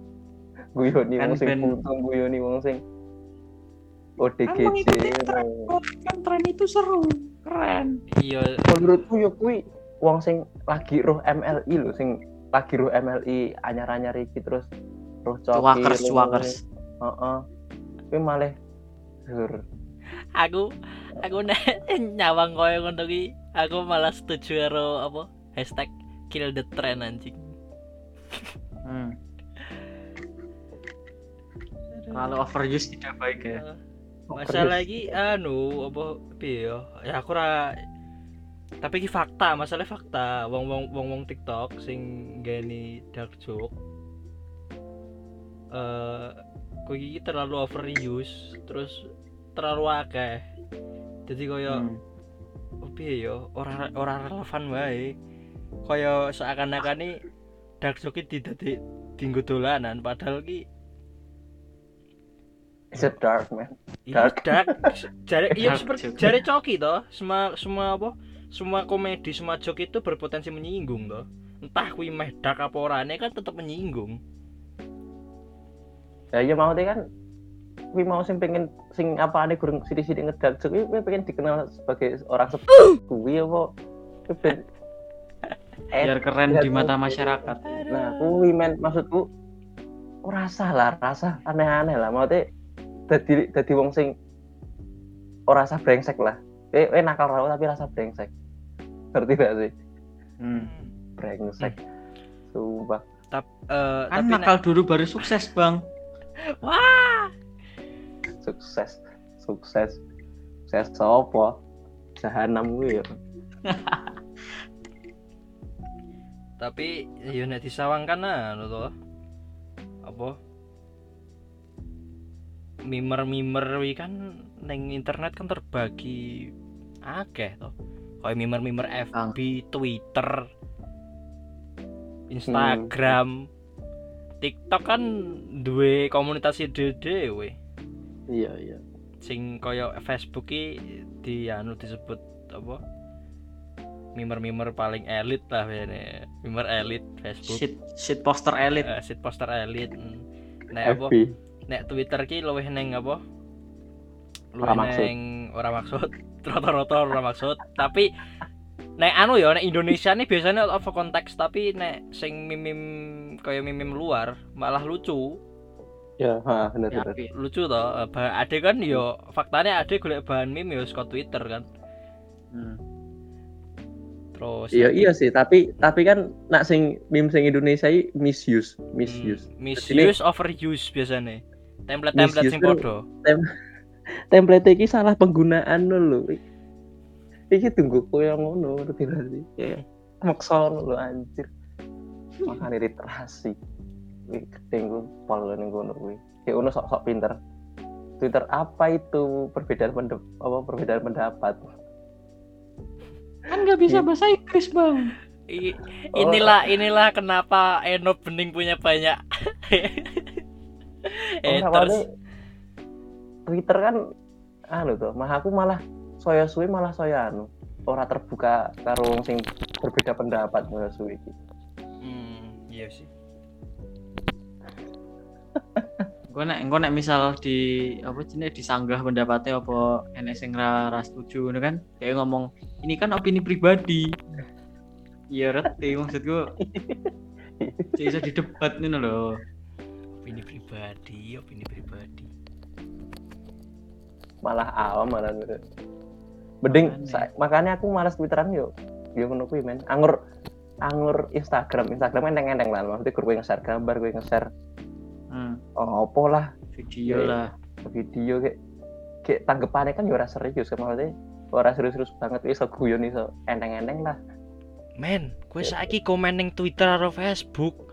Guyoni wong sing ben- putung guyoni wong sing ODGJ kan tren itu seru keren. Iya. Menurutku yo kuwi wong sing lagi roh MLI lho sing lagi roh MLI anyar-anyar iki terus roh coki cuakers roh- cuakers. Heeh. Kuwi malah Dur. aku aku nyawang koyo ngono ki aku malah setuju karo apa hashtag kill the trend anjing. Hmm. kalau overuse tidak baik ya masalah lagi anu apa yo ya? Aku ra tapi ki fakta masalah fakta. Wong wong wong wong TikTok sing gani dark joke eh kok iki terlalu overuse terus terlalu akeh. Jadi koyo Hmm. piye yo ora ora relevan wae. Kaya seakan-akan nih dark joke dadi dinggo dolanan padahal ki It's a dark man. iya Dark. dark. Jare iya seperti joke. jare coki toh. Semua semua apa? Semua komedi semua joke itu berpotensi menyinggung toh. Entah kuwi meh dark apa orane kan tetap menyinggung. Ya iya mau kan kuwi mau sing pengen sing apa ane gurung sithik-sithik ngedak joke kuwi pengen dikenal sebagai orang sepuh kuwi apa? Biar keren di mata masyarakat. Nah, kuwi men maksudku ora salah, rasa aneh-aneh lah. Maksudnya dadi dadi wong sing ora rasa brengsek lah. Eh, eh nakal rawa tapi rasa brengsek. Ngerti gak sih? hmm. Brengsek. Sumpah. Tap, eh, kan tapi nakal dulu baru sukses bang wah Sukses. Sukses. Sukses sopo? Jahanam kuwi ya. tapi yo nek disawangkan anu to apa mimer-mimer wi kan neng internet kan terbagi akeh to. Kayak mimer-mimer FB, Twitter, Instagram, TikTok kan duwe komunitas dhewe Iya, iya. sing kaya Facebook ki di anu disebut apa? Mimer-mimer paling elit lah ini mimer elit Facebook. Shit shit poster elit. Eh, sit poster elit nek apa? FB. Nek Twitter ki luwih neng apa? Luwih neng ora maksud. Rata-rata ora maksud. Tapi nek anu ya nek Indonesia nih biasanya out of context tapi nek sing mimim kayak mimim luar malah lucu. Ya, ha, bener Ya, bener. lucu toh Eh, bah- ade kan yo faktanya ade golek bahan meme yo saka Twitter kan. Hmm. terus Iya iya sih, tapi tapi kan nak sing meme sing Indonesia iki misuse, misuse. Hmm, misuse overuse biasanya template-template sing Misuse podo Template iki salah penggunaan lho. Iki tunggu koyo ngono, ngerti sih? Kayak maksa lho anjir. Makane literasi. Wih, keting ku pol ning ngono kuwi. Kayak ngono sok-sok pinter. Twitter apa itu perbedaan pendep apa perbedaan pendapat? Kan nggak bisa Iya. bahasa Inggris bang. I- Oh. inilah inilah kenapa Eno Bening punya banyak Oh, haters awalnya Twitter kan anu tuh, mah aku malah soya suwi malah soya anu. Ora terbuka karo sing berbeda pendapat soya suwi iki. hmm, iya sih Gue nek gue nek misal di apa jenis disanggah pendapatnya apa enek sing ra ra setuju ngono kan kayak ngomong ini kan opini pribadi. Iya reti maksud gue. Bisa didebat nih loh. Opini pribadi opini pribadi Malah awam malah gitu. Mending Makanya. aku malas Twitteran yo. Yo ngono kuwi men. Anggur anggur Instagram, Instagram enteng-enteng lah. Maksudnya gue nge-share gambar, gue nge-share Hmm, oh, opo lah video lah. video kayak kayak tanggapannya kan yo ora serius kan maksudnya ora serius-serius banget iso guyon iso enteng-enteng lah. men kue saiki komen ning Twitter atau Facebook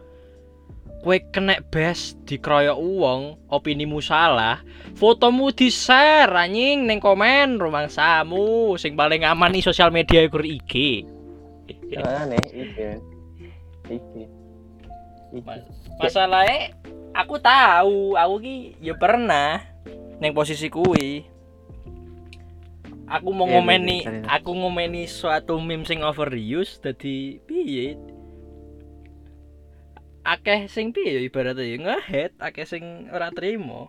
kue kena best dikeroyok uang opinimu salah fotomu di share anjing neng komen rumang samu sing paling aman nih sosial media iku IG iki. Iki. Mas- masalahnya aku tahu aku ki ya pernah neng posisi kui aku mau Iya, ngomeni iya, iya. aku ngomeni suatu meme sing overuse dadi piye akeh sing piye ya ibaratnya ya? Ngehead akeh sing ora trimo.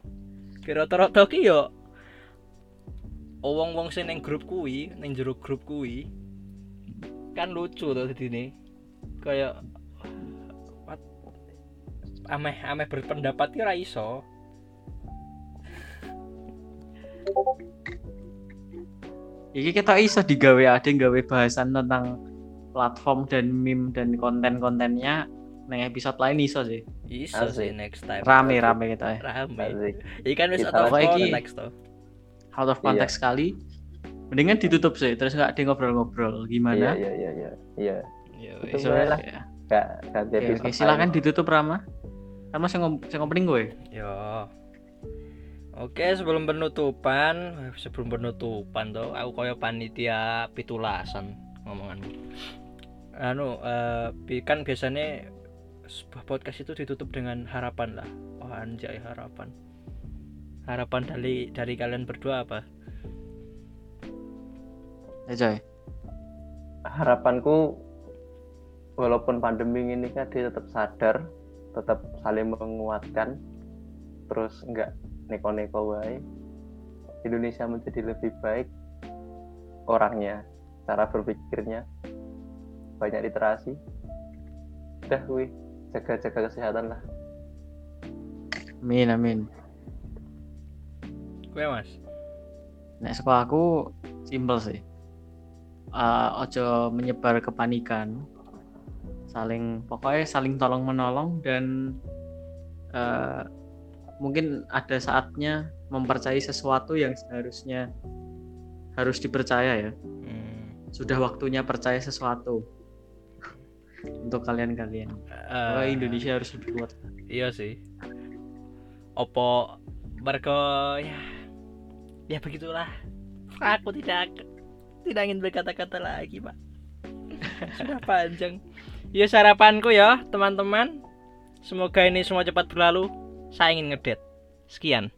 Kira rata ki yo wong-wong sing neng grup kuwi neng jero grup kuwi kan lucu tuh dadine what ameh ameh berpendapat ki ora iso. Iki kita iso digawe ada gawe bahasan tentang platform dan meme dan konten-kontennya neng episode lain iso sih. iso sih next time Rame rame kita ya. rame iki kan wis out of context tuh Out of context sekali. Mendingan ditutup sih terus nggak ada ngobrol-ngobrol Iya gimana? iya iya iya. Iya. ya Itu wis. So, boleh lah. ya. Gak episode oke, silakan ditutup Rama. Rama saya ngom saya opening gue. Yo. Oke, sebelum penutupan, sebelum penutupan tuh, aku koyo panitia pitulasan ngomonganmu. Anu, pi- kan biasanya sebuah podcast itu ditutup dengan harapan lah. Oh anjay harapan. Harapan dari dari kalian berdua apa? Ya harapanku walaupun pandemi ini kan dia tetap sadar tetap saling menguatkan terus enggak neko-neko wae Indonesia menjadi lebih baik orangnya cara berpikirnya banyak literasi udah wih jaga-jaga kesehatan lah Amin amin. Gue mas. Nek sekolah aku simpel sih. Eh, ojo menyebar kepanikan. Saling pokoknya saling tolong menolong dan eh, mungkin ada saatnya mempercayai sesuatu yang seharusnya harus dipercaya ya. Hmm, Sudah waktunya percaya sesuatu. Untuk kalian-kalian. Eh, Indonesia harus lebih kuat. iya sih. Opo mergo ya ya begitulah. Aku tidak tidak ingin berkata-kata lagi pak. Sudah panjang. Ya sarapanku ya teman-teman. Semoga ini semua cepat berlalu. Saya ingin ngedet. Sekian